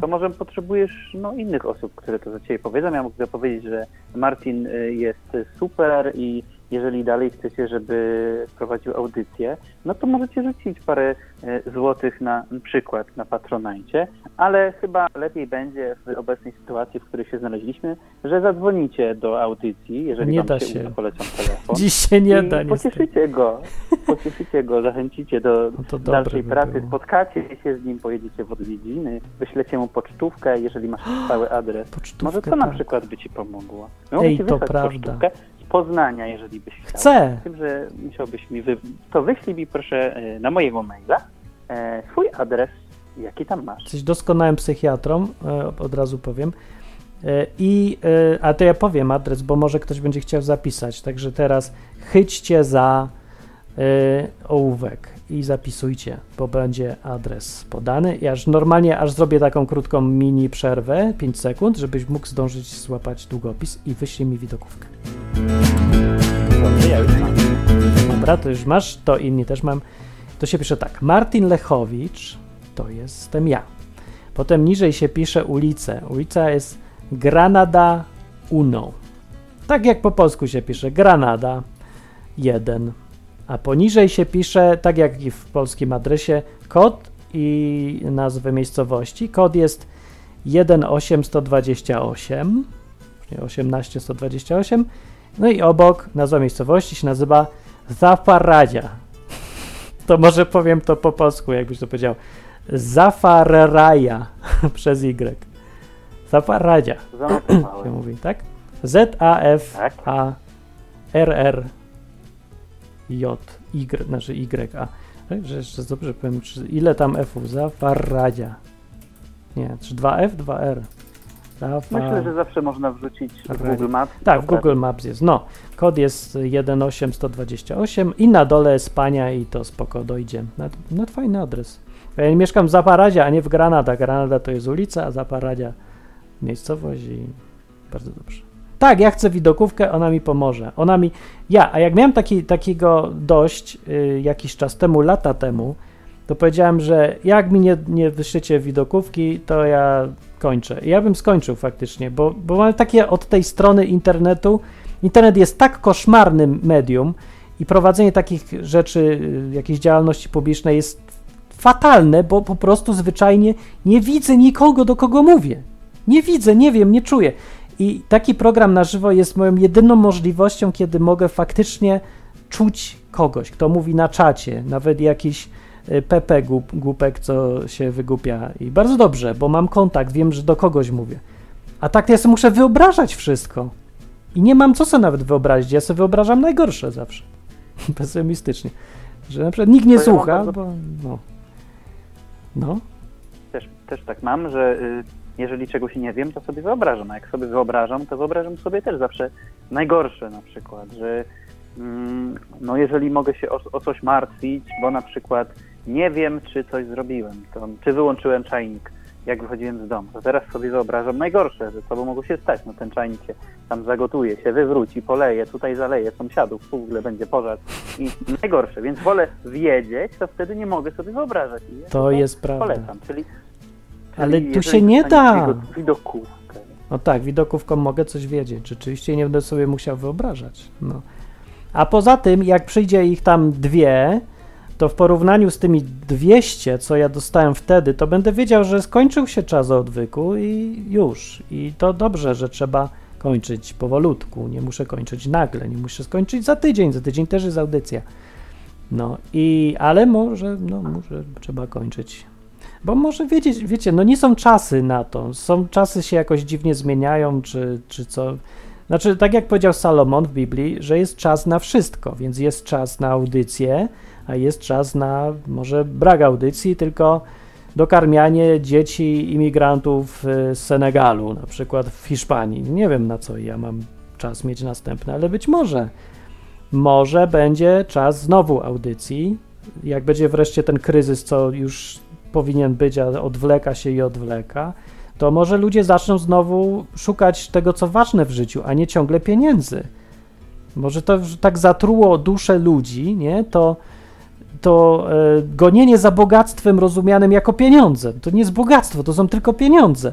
To może potrzebujesz no, innych osób, które to za ciebie powiedzą. Ja mogę powiedzieć, że Martin y, jest super i jeżeli dalej chcecie, żeby prowadził audycję, no to możecie rzucić parę y, złotych na przykład na Patronajcie, ale chyba lepiej będzie w obecnej sytuacji, w której się znaleźliśmy, że zadzwonicie do audycji, jeżeli Nie wam się, się. polecam telefon. Dziś się nie da, niestety. pocieszycie go, pocieszycie go, zachęcicie do No dalszej by pracy, było. spotkacie się z nim, pojedziecie w odwiedziny, wyślecie mu pocztówkę, jeżeli masz stały adres. Pocztówkę, Może to na tak. przykład by ci pomogło. No, Ej, to prawda. pocztówkę Poznania, jeżeli byś chciał. Chcę. Z tym, że musiałbyś mi wy... To wyślij mi proszę e, na mojego maila e, swój adres, jaki tam masz. Jesteś doskonałym psychiatrą, e, od razu powiem. I, a to ja powiem adres, bo może ktoś będzie chciał zapisać. Także teraz chyćcie za ołówek i zapisujcie, bo będzie adres podany. Aż normalnie, aż zrobię taką krótką mini przerwę, 5 sekund, żebyś mógł zdążyć złapać długopis i wyślij mi widokówkę. Ja. Dobra, to już masz, to inni też mam. To się pisze tak. Martin Lechowicz to jestem ja. Potem niżej się pisze ulicę. Ulica jest Granada Uno. Tak jak po polsku się pisze Granada 1. A poniżej się pisze, tak jak i w polskim adresie, kod i nazwę miejscowości. Kod jest 18128, nie 18128. No i obok nazwa miejscowości się nazywa Zafaradzia. To może powiem to po polsku, jakbyś to powiedział. Zafarraja przez Y. Zafaradzia się mówi, tak? Z-A-F-A-R-R-J. Y, znaczy Y-A. Tak, Że jeszcze dobrze powiem, czy ile tam F-ów? Zafaradzia. Nie, czy 2F, 2R. Zafa... Myślę, że zawsze można wrzucić w. Google Maps. Tak, w Google Maps jest. No, kod jest 18128 i na dole jest Pania i to spoko dojdzie. Nad fajny adres. Ja mieszkam w Zaparadzie, a nie w Granada. Granada to jest ulica, a Zaparadia miejscowość i bardzo dobrze. Tak, ja chcę widokówkę, ona mi pomoże. Ona mi. Ja, a jak miałem taki, takiego dość y, jakiś czas temu, lata temu, to powiedziałem, że jak mi nie, nie wyślecie widokówki, to ja kończę. I ja bym skończył faktycznie, bo, bo mam takie od tej strony internetu. Internet jest tak koszmarnym medium i prowadzenie takich rzeczy, y, jakiejś działalności publicznej jest fatalne, bo po prostu zwyczajnie nie widzę nikogo, do kogo mówię. Nie widzę, nie wiem, nie czuję. I taki program na żywo jest moją jedyną możliwością, kiedy mogę faktycznie czuć kogoś, kto mówi na czacie, nawet jakiś y, Pepe głup, głupek, co się wygupia. I bardzo dobrze, bo mam kontakt, wiem, że do kogoś mówię. A tak to ja sobie muszę wyobrażać wszystko. I nie mam co sobie nawet wyobrazić. Ja sobie wyobrażam najgorsze zawsze. Pesymistycznie. Że na przykład nikt nie To ja mam słucha, bardzo- bo no. No, Też, też tak mam, że y, jeżeli czegoś nie wiem, to sobie wyobrażam. A jak sobie wyobrażam, to wyobrażam sobie też zawsze najgorsze na przykład, że mm, no jeżeli mogę się o, o coś martwić, bo na przykład nie wiem, czy coś zrobiłem, to, czy wyłączyłem czajnik, jak wychodziłem z domu, to teraz sobie wyobrażam najgorsze, że co by mogło się stać. No ten czajnik się tam zagotuje, się wywróci, poleje, tutaj zaleje sąsiadów, w ogóle będzie pożar i najgorsze, więc wolę wiedzieć, to wtedy nie mogę sobie wyobrażać. I ja to jest prawda. Polecam, czyli... Ale tu się nie da. widok- Widokówkę. No tak, widokówką mogę coś wiedzieć. Rzeczywiście nie będę sobie musiał wyobrażać. No. A poza tym, jak przyjdzie ich tam dwie, to w porównaniu z tymi 200, co ja dostałem wtedy, to będę wiedział, że skończył się czas odwyku i już. I to dobrze, że trzeba kończyć powolutku. Nie muszę kończyć nagle, nie muszę skończyć za tydzień. Za tydzień też jest audycja. No i, ale może, no może trzeba kończyć bo może wiedzieć, wiecie, no nie są czasy na to. Są czasy się jakoś dziwnie zmieniają, czy, czy co. Znaczy, tak jak powiedział Salomon w Biblii, że jest czas na wszystko, więc jest czas na audycję, a jest czas na może brak audycji, tylko dokarmianie dzieci imigrantów y, z Senegalu, na przykład w Hiszpanii. Nie wiem na co ja mam czas mieć następny, ale być może. Może będzie czas znowu audycji, jak będzie wreszcie ten kryzys, co już powinien być, a odwleka się i odwleka, to może ludzie zaczną znowu szukać tego, co ważne w życiu, a nie ciągle pieniędzy. Może to tak zatruło duszę ludzi, nie? To, to e, gonienie za bogactwem rozumianym jako pieniądze. To nie jest bogactwo, to są tylko pieniądze.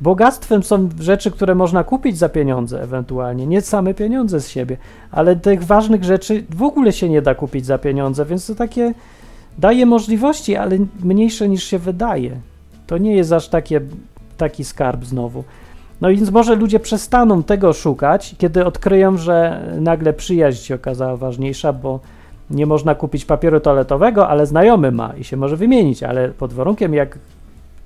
Bogactwem są rzeczy, które można kupić za pieniądze ewentualnie, nie same pieniądze z siebie, ale tych ważnych rzeczy w ogóle się nie da kupić za pieniądze, więc to takie daje możliwości, ale mniejsze niż się wydaje. To nie jest aż takie, taki skarb znowu. No więc może ludzie przestaną tego szukać, kiedy odkryją, że nagle przyjaźń się okazała ważniejsza, bo nie można kupić papieru toaletowego, ale znajomy ma i się może wymienić, ale pod warunkiem, jak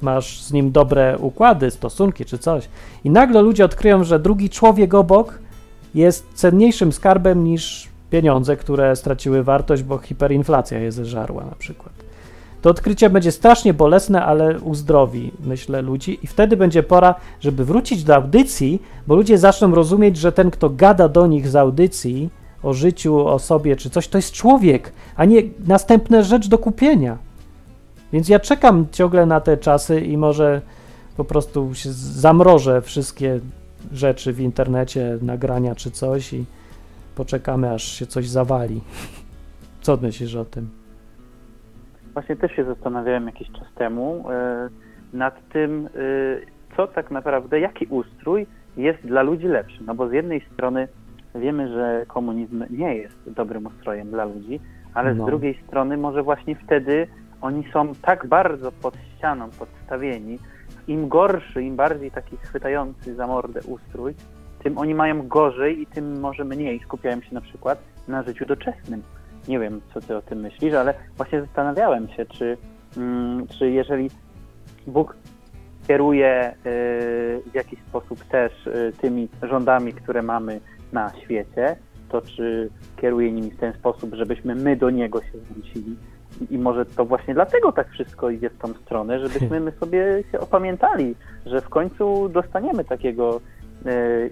masz z nim dobre układy, stosunki czy coś. I nagle ludzie odkryją, że drugi człowiek obok jest cenniejszym skarbem niż pieniądze, które straciły wartość, bo hiperinflacja je zeżarła na przykład. To odkrycie będzie strasznie bolesne, ale uzdrowi, myślę, ludzi i wtedy będzie pora, żeby wrócić do audycji, bo ludzie zaczną rozumieć, że ten, kto gada do nich z audycji o życiu, o sobie czy coś, to jest człowiek, a nie następna rzecz do kupienia. Więc ja czekam ciągle na te czasy i może po prostu zamrożę wszystkie rzeczy w internecie, nagrania czy coś i poczekamy, aż się coś zawali. Co myślisz o tym? Właśnie też się zastanawiałem jakiś czas temu e, nad tym, e, co tak naprawdę, jaki ustrój jest dla ludzi lepszy. No bo z jednej strony wiemy, że komunizm nie jest dobrym ustrojem dla ludzi, ale No. z drugiej strony może właśnie wtedy oni są tak bardzo pod ścianą podstawieni, im gorszy, im bardziej taki chwytający za mordę ustrój, tym oni mają gorzej i tym może mniej skupiają się na przykład na życiu doczesnym. Nie wiem, co ty o tym myślisz, ale właśnie zastanawiałem się, czy, mm, czy jeżeli Bóg kieruje y, w jakiś sposób też y, tymi rządami, które mamy na świecie, to czy kieruje nimi w ten sposób, żebyśmy my do Niego się zwrócili. I- może to właśnie dlatego tak wszystko idzie w tą stronę, żebyśmy my sobie się opamiętali, że w końcu dostaniemy takiego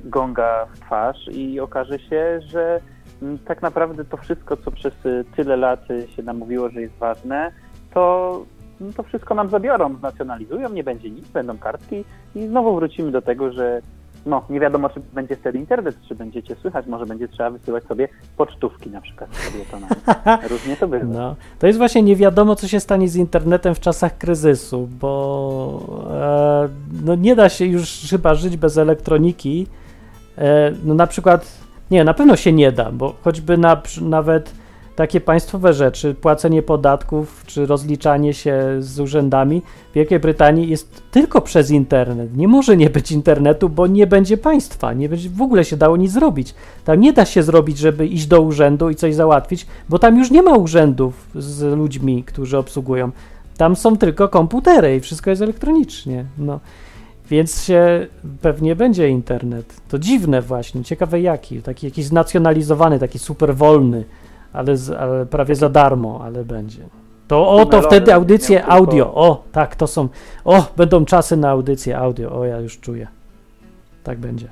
gonga w twarz i okaże się, że mm, tak naprawdę to wszystko, co przez y, tyle lat y, się nam mówiło, że jest ważne, to, no to wszystko nam zabiorą, znacjonalizują, nie będzie nic, będą kartki i znowu wrócimy do tego, że no, nie wiadomo, czy będzie wtedy internet, czy będziecie słychać, może będzie trzeba wysyłać sobie pocztówki na przykład tabletonami. Różnie to bywa. No, to jest właśnie nie wiadomo, co się stanie z internetem w czasach kryzysu, bo e, no nie da się już chyba żyć bez elektroniki. E, no na przykład, nie, na pewno się nie da, bo choćby na, nawet takie państwowe rzeczy, płacenie podatków czy rozliczanie się z urzędami w Wielkiej Brytanii jest tylko przez internet. Nie może nie być internetu, bo nie będzie państwa, nie będzie w ogóle się dało nic zrobić. Tam nie da się zrobić, żeby iść do urzędu i coś załatwić, bo tam już nie ma urzędów z ludźmi, którzy obsługują. Tam są tylko komputery i wszystko jest elektronicznie. No. Więc się pewnie będzie internet. To dziwne właśnie, ciekawe jaki. Taki jakiś znacjonalizowany, taki super wolny, ale, z, ale prawie za darmo, ale będzie. To o, to wtedy audycje audio. O, tak, to są. O, będą czasy na audycje audio. O, ja już czuję. Tak będzie.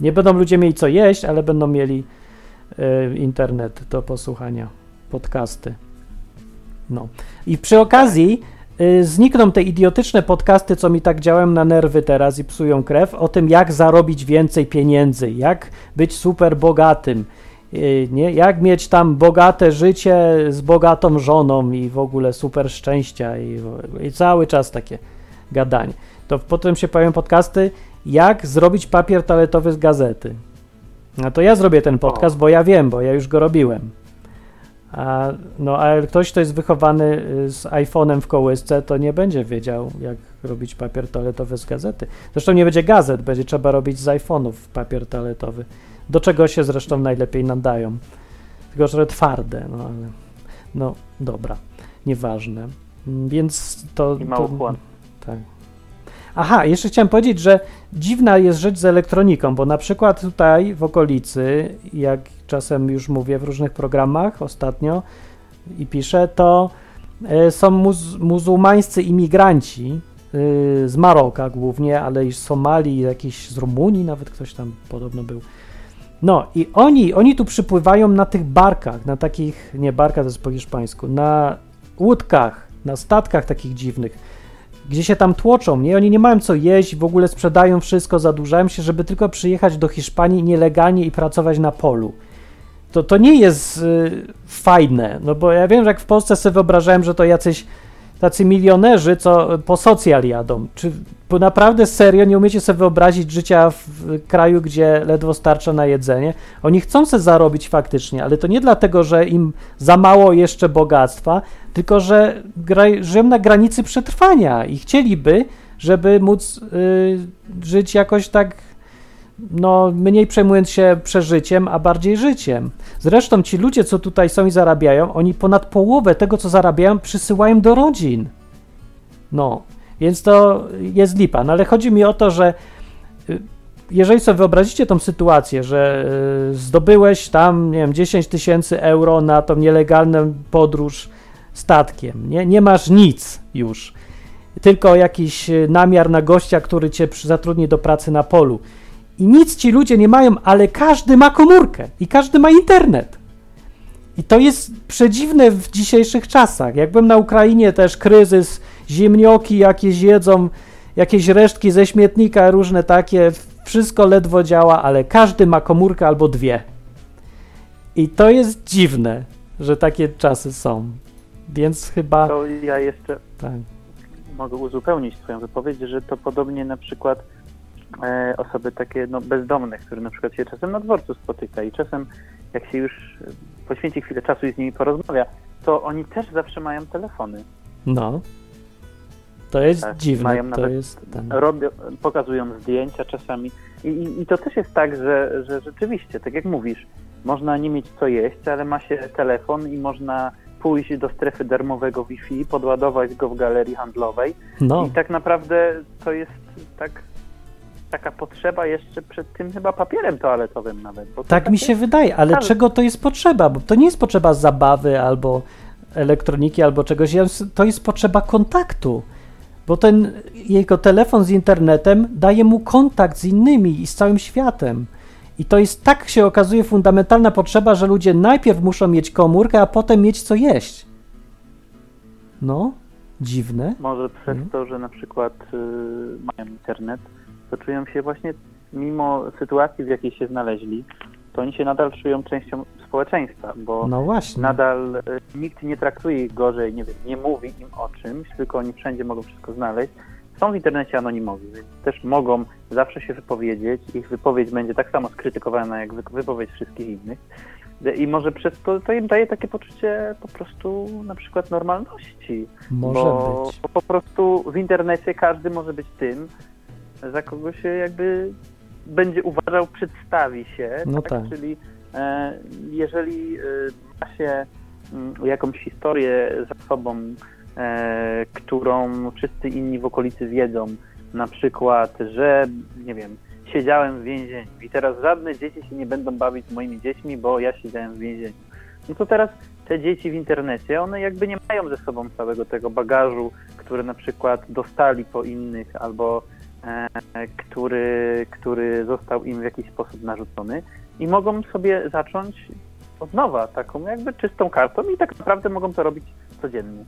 Nie będą ludzie mieli co jeść, ale będą mieli e, internet do posłuchania, podcasty. No. I przy okazji y, znikną te idiotyczne podcasty, co mi tak działają na nerwy teraz i psują krew, o tym, jak zarobić więcej pieniędzy, jak być super bogatym, y, nie? jak mieć tam bogate życie z bogatą żoną i w ogóle super szczęścia i, i cały czas takie gadanie. To potem się pojawią podcasty, jak zrobić papier toaletowy z gazety. No to ja zrobię ten podcast, bo ja wiem, bo ja już go robiłem. A, no, a ktoś, kto jest wychowany y, z iPhone'em w kołysce, to nie będzie wiedział, jak robić papier toaletowy z gazety. Zresztą nie będzie gazet, będzie trzeba robić z iPhone'ów papier toaletowy. Do czego się zresztą najlepiej nadają. Tylko, że twarde, no ale. No, dobra, nieważne. Mm, Więc to. I mało to tak. Aha, jeszcze chciałem powiedzieć, że dziwna jest rzecz z elektroniką, bo na przykład tutaj w okolicy, jak czasem już mówię w różnych programach ostatnio i piszę, to e, są muz muzułmańscy imigranci y, z Maroka głównie, ale i z Somalii, jakiś z Rumunii nawet ktoś tam podobno był. No i oni, oni tu przypływają na tych barkach, na takich, nie barka to jest po hiszpańsku, na łódkach, na statkach takich dziwnych gdzie się tam tłoczą, nie? Oni nie mają co jeść, w ogóle sprzedają wszystko, zadłużają się, żeby tylko przyjechać do Hiszpanii nielegalnie i pracować na polu. To, to nie jest y, fajne, no bo ja wiem, że jak w Polsce sobie wyobrażałem, że to jacyś tacy milionerzy, co po socjal jadą. Czy naprawdę serio nie umiecie sobie wyobrazić życia w, kraju, gdzie ledwo starcza na jedzenie? Oni chcą sobie zarobić faktycznie, ale to nie dlatego, że im za mało jeszcze bogactwa, tylko że żyją na granicy przetrwania i chcieliby, żeby móc y, żyć jakoś tak, no, mniej przejmując się przeżyciem, a bardziej życiem. Zresztą ci ludzie, co tutaj są i zarabiają, oni ponad połowę tego, co zarabiają, przysyłają do rodzin. No, więc to jest lipa. No ale chodzi mi o to, że y, jeżeli sobie wyobrazicie tą sytuację, że y, zdobyłeś tam, nie wiem, 10 tysięcy euro na tą nielegalną podróż statkiem, nie? nie masz nic już, tylko jakiś y, namiar na gościa, który cię zatrudni do pracy na polu. I nic ci ludzie nie mają, ale każdy ma komórkę i każdy ma internet. I to jest przedziwne w dzisiejszych czasach. Jak byłem na Ukrainie, też kryzys, ziemnioki jakieś jedzą, jakieś resztki ze śmietnika, różne takie, wszystko ledwo działa, ale każdy ma komórkę albo dwie. I to jest dziwne, że takie czasy są. Więc chyba. To ja jeszcze Tak. mogę uzupełnić Twoją wypowiedź, że to podobnie na przykład osoby takie no, bezdomne, które na przykład się czasem na dworcu spotyka i czasem jak się już e, poświęci chwilę czasu i z nimi porozmawia, to oni też zawsze mają telefony. No. To jest Tak, dziwne. mają To nawet- jest. Ten. Robią, pokazują zdjęcia czasami I, i, i to też jest tak, że, że rzeczywiście, tak jak mówisz, można nie mieć co jeść, ale ma się telefon i można pójść do strefy darmowego Wi-Fi, podładować go w galerii handlowej No. i tak naprawdę to jest tak taka potrzeba jeszcze przed tym chyba papierem toaletowym nawet. Tak mi się wydaje, ale czego to jest potrzeba? Bo to nie jest potrzeba zabawy albo elektroniki albo czegoś, to jest potrzeba kontaktu. Bo ten jego telefon z internetem daje mu kontakt z innymi i z całym światem. I to jest tak się okazuje fundamentalna potrzeba, że ludzie najpierw muszą mieć komórkę, a potem mieć co jeść. No, dziwne. Może przez Mhm. to, że na przykład y, mają internet, to czują się właśnie, mimo sytuacji, w jakiej się znaleźli, to oni się nadal czują częścią społeczeństwa, bo No nadal y, nikt nie traktuje ich gorzej, nie wiem, nie mówi im o czymś, tylko oni wszędzie mogą wszystko znaleźć. Są w internecie anonimowi, więc też mogą zawsze się wypowiedzieć. Ich wypowiedź będzie tak samo skrytykowana jak wy- wypowiedź wszystkich innych. I może przez to, to im daje takie poczucie po prostu na przykład normalności. Może bo, być. bo po prostu w internecie każdy może być tym, za kogo się jakby będzie uważał, przedstawi się. No tak. Czyli e, jeżeli e, ma się mm, jakąś historię za sobą, e, którą wszyscy inni w okolicy wiedzą, na przykład, że nie wiem, siedziałem w więzieniu i teraz żadne dzieci się nie będą bawić z moimi dziećmi, bo ja siedziałem w więzieniu. No to teraz te dzieci w internecie, one jakby nie mają ze sobą całego tego bagażu, który na przykład dostali po innych albo który, który został im w jakiś sposób narzucony i mogą sobie zacząć od nowa, taką jakby czystą kartą i tak naprawdę mogą to robić codziennie.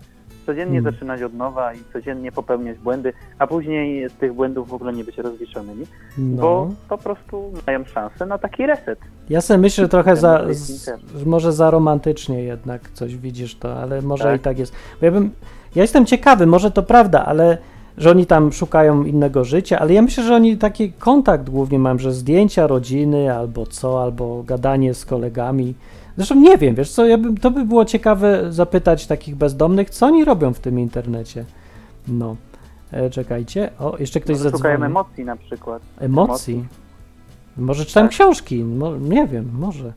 Codziennie Hmm. zaczynać od nowa i codziennie popełniać błędy, a później z tych błędów w ogóle nie być rozliczonymi, No. bo po prostu mają szansę na taki reset. Ja sobie myślę że trochę za, z, może za romantycznie jednak coś widzisz to, ale może Tak. i tak jest. Bo ja bym, ja jestem ciekawy, może to prawda, ale że oni tam szukają innego życia, ale ja myślę, że oni taki kontakt głównie mają, że zdjęcia rodziny albo co, albo gadanie z kolegami. Zresztą nie wiem, wiesz co, ja bym, to by było ciekawe zapytać takich bezdomnych, co oni robią w tym internecie. No, e, czekajcie, o, jeszcze ktoś Może szukają zadzwonił. emocji na przykład. Emocji? Może czytam Tak. książki, mo, nie wiem, może.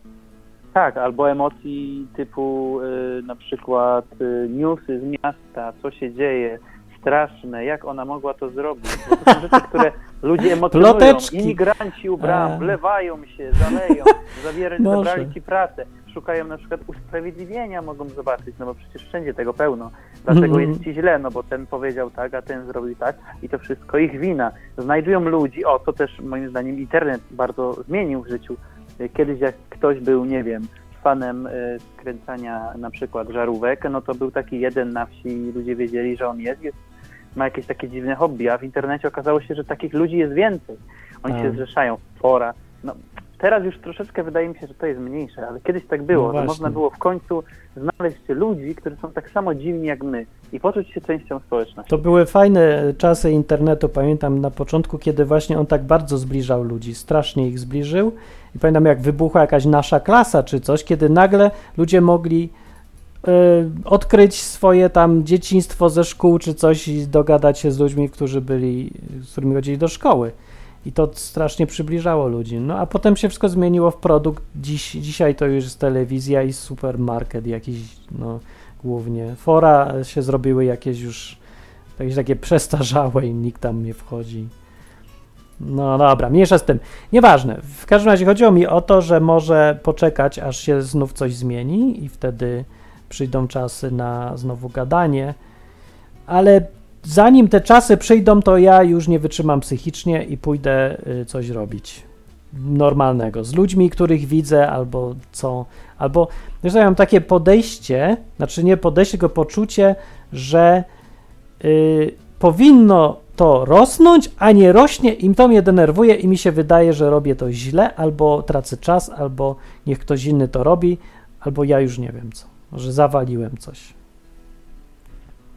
Tak, albo emocji typu y, na przykład y, newsy z miasta, co się dzieje, straszne, jak ona mogła to zrobić. Bo to są rzeczy, które ludzie emocjonują. Ploteczki. Imigranci u bram, A. wlewają się, zaleją, zabier- zabrali ci pracę. Szukają na przykład usprawiedliwienia, mogą zobaczyć, no bo przecież wszędzie tego pełno. Dlatego Mhm. jest ci źle, no bo ten powiedział tak, a ten zrobił tak i to wszystko ich wina. Znajdują ludzi, o to też moim zdaniem internet bardzo zmienił w życiu. Kiedyś jak ktoś był, nie wiem, fanem y, skręcania na przykład żarówek, no to był taki jeden na wsi i ludzie wiedzieli, że on jest, jest ma jakieś takie dziwne hobby, a w internecie okazało się, że takich ludzi jest więcej. Oni Tak. się zrzeszają, fora. No, teraz już troszeczkę wydaje mi się, że to jest mniejsze, ale kiedyś tak było, No że można było w końcu znaleźć ludzi, którzy są tak samo dziwni jak my i poczuć się częścią społeczności. To były fajne czasy internetu, pamiętam na początku, kiedy właśnie on tak bardzo zbliżał ludzi, strasznie ich zbliżył. I pamiętam, jak wybuchła jakaś nasza klasa czy coś, kiedy nagle ludzie mogli y, odkryć swoje tam dzieciństwo ze szkół czy coś i dogadać się z ludźmi, którzy byli, z którymi chodzili do szkoły. I to strasznie przybliżało ludzi. No a potem się wszystko zmieniło w produkt. Dziś, dzisiaj to już jest telewizja i supermarket jakiś, no głównie. Fora się zrobiły jakieś już jakieś takie przestarzałe i nikt tam nie wchodzi. No dobra, mniejsza z tym. Nieważne. W każdym razie chodziło mi o to, że może poczekać, aż się znów coś zmieni i wtedy przyjdą czasy na znowu gadanie. Ale zanim te czasy przyjdą, to ja już nie wytrzymam psychicznie i pójdę y, coś robić normalnego z ludźmi, których widzę, albo co, albo wiesz, ja mam takie podejście, znaczy nie podejście, tylko poczucie, że y, powinno to rosnąć, a nie rośnie i to mnie denerwuje i mi się wydaje, że robię to źle, albo tracę czas, albo niech ktoś inny to robi, albo ja już nie wiem co, że zawaliłem coś,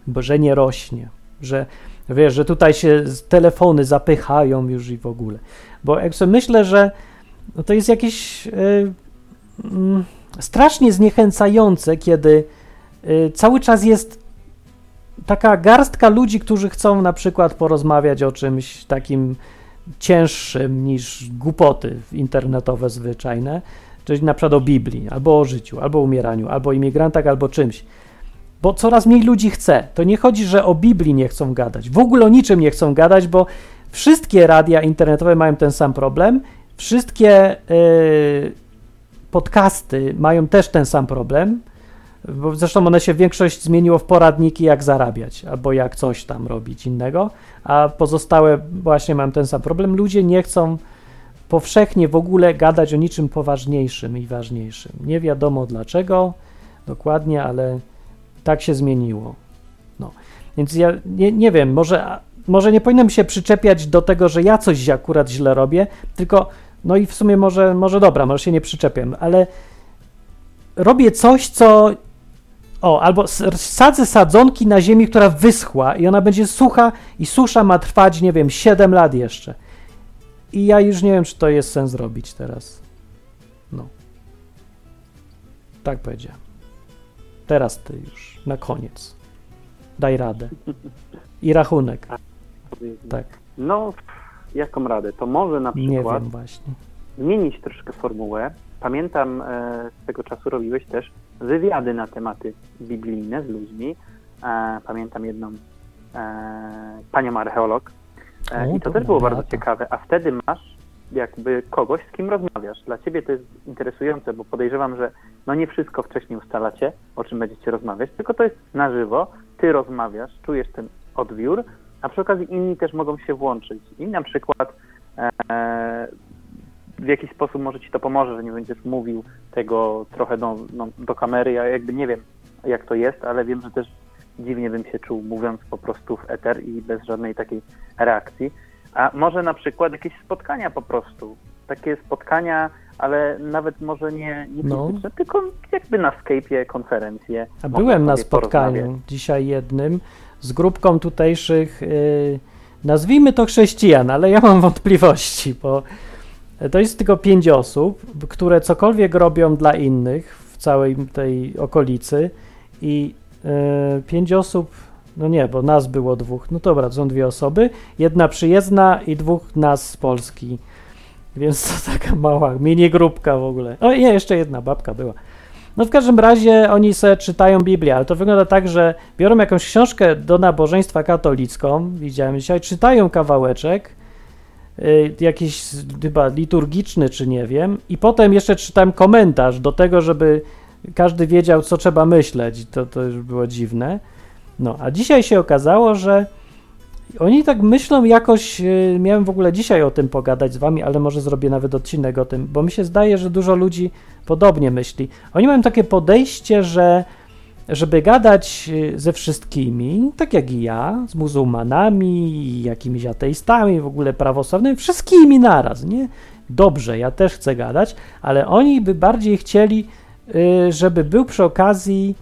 bo że nie rośnie, że wiesz, że tutaj się telefony zapychają już i w ogóle, bo jak sobie myślę, że no to jest jakieś y, mm, strasznie zniechęcające, kiedy y, cały czas jest taka garstka ludzi, którzy chcą na przykład porozmawiać o czymś takim cięższym niż głupoty internetowe zwyczajne, czyli na przykład o Biblii, albo o życiu, albo umieraniu, albo imigrantach, albo czymś. Bo coraz mniej ludzi chce. To nie chodzi, że o Biblii nie chcą gadać. W ogóle o niczym nie chcą gadać, bo wszystkie radia internetowe mają ten sam problem. Wszystkie y, podcasty mają też ten sam problem. Bo zresztą one się większość zmieniło w poradniki, jak zarabiać, albo jak coś tam robić innego, a pozostałe właśnie mam ten sam problem. Ludzie nie chcą powszechnie w ogóle gadać o niczym poważniejszym i ważniejszym. Nie wiadomo dlaczego dokładnie, ale tak się zmieniło. No. Więc ja nie, nie wiem, może, może nie powinienem się przyczepiać do tego, że ja coś akurat źle robię, tylko no i w sumie może, może dobra, może się nie przyczepiam, ale robię coś, co o, albo sadzę sadzonki na ziemi, która wyschła i ona będzie sucha i susza ma trwać, nie wiem, 7 lat jeszcze. I ja już nie wiem, czy to jest sens robić teraz. No. Tak powiedziałem. Teraz ty już, na koniec. Daj radę. I rachunek. Tak. No, jaką radę? To może na przykład zmienić troszkę formułę. Pamiętam, e, z tego czasu robiłeś też wywiady na tematy biblijne z ludźmi. E, pamiętam jedną e, panią archeolog. E, I to też było bardzo ciekawe. A wtedy masz jakby kogoś, z kim rozmawiasz. Dla ciebie to jest interesujące, bo podejrzewam, że no nie wszystko wcześniej ustalacie, o czym będziecie rozmawiać, tylko to jest na żywo. Ty rozmawiasz, czujesz ten odbiór, a przy okazji inni też mogą się włączyć. I na przykład e, w jakiś sposób może ci to pomoże, że nie będziesz mówił tego trochę do, no, do kamery. Ja jakby nie wiem, jak to jest, ale wiem, że też dziwnie bym się czuł mówiąc po prostu w eter i bez żadnej takiej reakcji. A może na przykład jakieś spotkania po prostu. Takie spotkania, ale nawet może nie, nie No. fizyczne, tylko jakby na Skype'ie konferencje. A byłem na spotkaniu dzisiaj jednym z grupką tutejszych, yy, nazwijmy to chrześcijan, ale ja mam wątpliwości, bo to jest tylko pięć osób, które cokolwiek robią dla innych w całej tej okolicy i yy, pięć osób, no nie, bo nas było dwóch, no dobra, to są dwie osoby, jedna przyjezdna i dwóch nas z Polski, więc to taka mała mini grupka w ogóle. O nie, jeszcze jedna babka była. No w każdym razie oni sobie czytają Biblię, ale to wygląda tak, że biorą jakąś książkę do nabożeństwa katolicką, widziałem dzisiaj, czytają kawałeczek, y, jakiś chyba liturgiczny czy nie wiem, i potem jeszcze czytałem komentarz do tego, żeby każdy wiedział, co trzeba myśleć. To, to już było dziwne. No, a dzisiaj się okazało, że oni tak myślą jakoś, y, miałem w ogóle dzisiaj o tym pogadać z wami, ale może zrobię nawet odcinek o tym, bo mi się zdaje, że dużo ludzi podobnie myśli. Oni mają takie podejście, że żeby gadać y, ze wszystkimi, tak jak i ja, z muzułmanami, jakimiś ateistami, w ogóle prawosławnymi, wszystkimi naraz, nie? Dobrze, ja też chcę gadać, ale oni by bardziej chcieli, y, żeby był przy okazji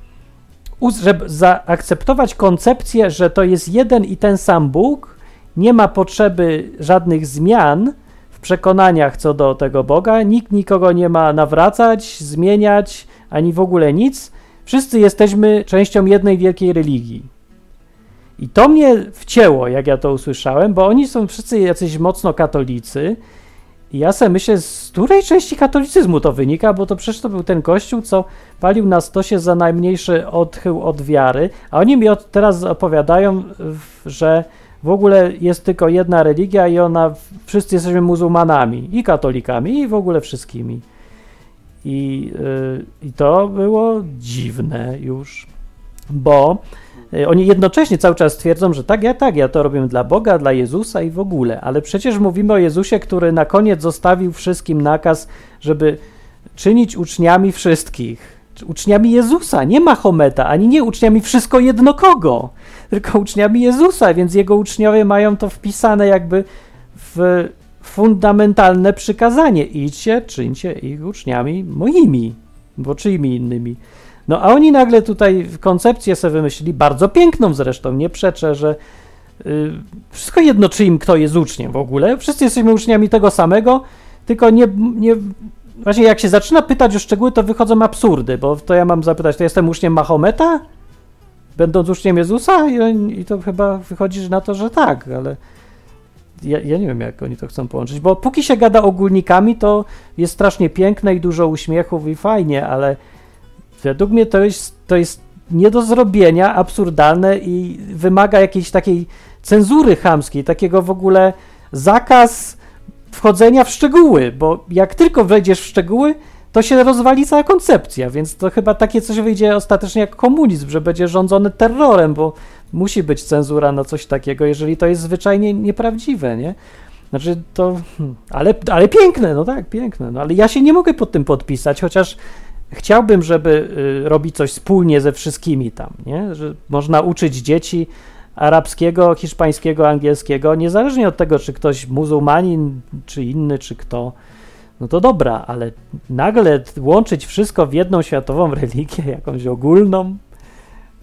żeby zaakceptować koncepcję, że to jest jeden i ten sam Bóg, nie ma potrzeby żadnych zmian w przekonaniach co do tego Boga, nikt nikogo nie ma nawracać, zmieniać, ani w ogóle nic. Wszyscy jesteśmy częścią jednej wielkiej religii. I to mnie wcięło, jak ja to usłyszałem, bo oni są wszyscy jacyś mocno katolicy. Ja sobie myślę, z której części katolicyzmu to wynika, bo to przecież to był ten kościół, co palił na stosie za najmniejszy odchył od wiary, a oni mi od, teraz opowiadają, że w ogóle jest tylko jedna religia i ona, wszyscy jesteśmy muzułmanami i katolikami i w ogóle wszystkimi. I, y, I to było dziwne już, bo oni jednocześnie cały czas twierdzą, że tak, ja tak, ja to robię dla Boga, dla Jezusa i w ogóle, ale przecież mówimy o Jezusie, który na koniec zostawił wszystkim nakaz, żeby czynić uczniami wszystkich. Uczniami Jezusa, nie Mahometa, ani nie uczniami wszystko jedno kogo, tylko uczniami Jezusa, więc jego uczniowie mają to wpisane jakby w fundamentalne przykazanie. Idźcie, czyńcie ich uczniami moimi, bo czyimi innymi. No a oni nagle tutaj koncepcję sobie wymyślili, bardzo piękną zresztą, nie przeczę, że y, wszystko jedno, czy im kto jest uczniem w ogóle, wszyscy jesteśmy uczniami tego samego, tylko nie, nie Właśnie jak się zaczyna pytać o szczegóły, to wychodzą absurdy, bo to ja mam zapytać, to jestem uczniem Mahometa? Będąc uczniem Jezusa? I, I to chyba wychodzi na to, że tak, ale ja, ja nie wiem, jak oni to chcą połączyć, bo póki się gada ogólnikami, to jest strasznie piękne i dużo uśmiechów i fajnie, ale według mnie to jest, to jest nie do zrobienia, absurdalne i wymaga jakiejś takiej cenzury chamskiej, takiego w ogóle zakaz wchodzenia w szczegóły, bo jak tylko wejdziesz w szczegóły, to się rozwali cała koncepcja, więc to chyba takie coś wyjdzie ostatecznie jak komunizm, że będzie rządzony terrorem, bo musi być cenzura na coś takiego, jeżeli to jest zwyczajnie nieprawdziwe, nie? Znaczy to, hmm, ale, ale piękne, no tak, piękne, no ale ja się nie mogę pod tym podpisać, chociaż chciałbym, żeby y, robić coś wspólnie ze wszystkimi tam, nie? Że można uczyć dzieci arabskiego, hiszpańskiego, angielskiego, niezależnie od tego, czy ktoś muzułmanin, czy inny, czy kto, no to dobra, ale nagle łączyć wszystko w jedną światową religię, jakąś ogólną,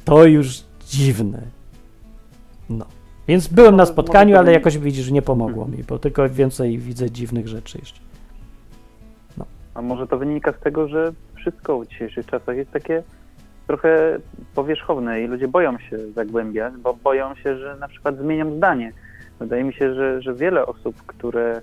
to już dziwne. No. Więc byłem na spotkaniu, ale jakoś widzisz, nie pomogło mi, bo tylko więcej widzę dziwnych rzeczy jeszcze. A może to wynika z tego, że wszystko w dzisiejszych czasach jest takie trochę powierzchowne i ludzie boją się zagłębiać, bo boją się, że na przykład zmienią zdanie. Wydaje mi się, że, że wiele osób, które,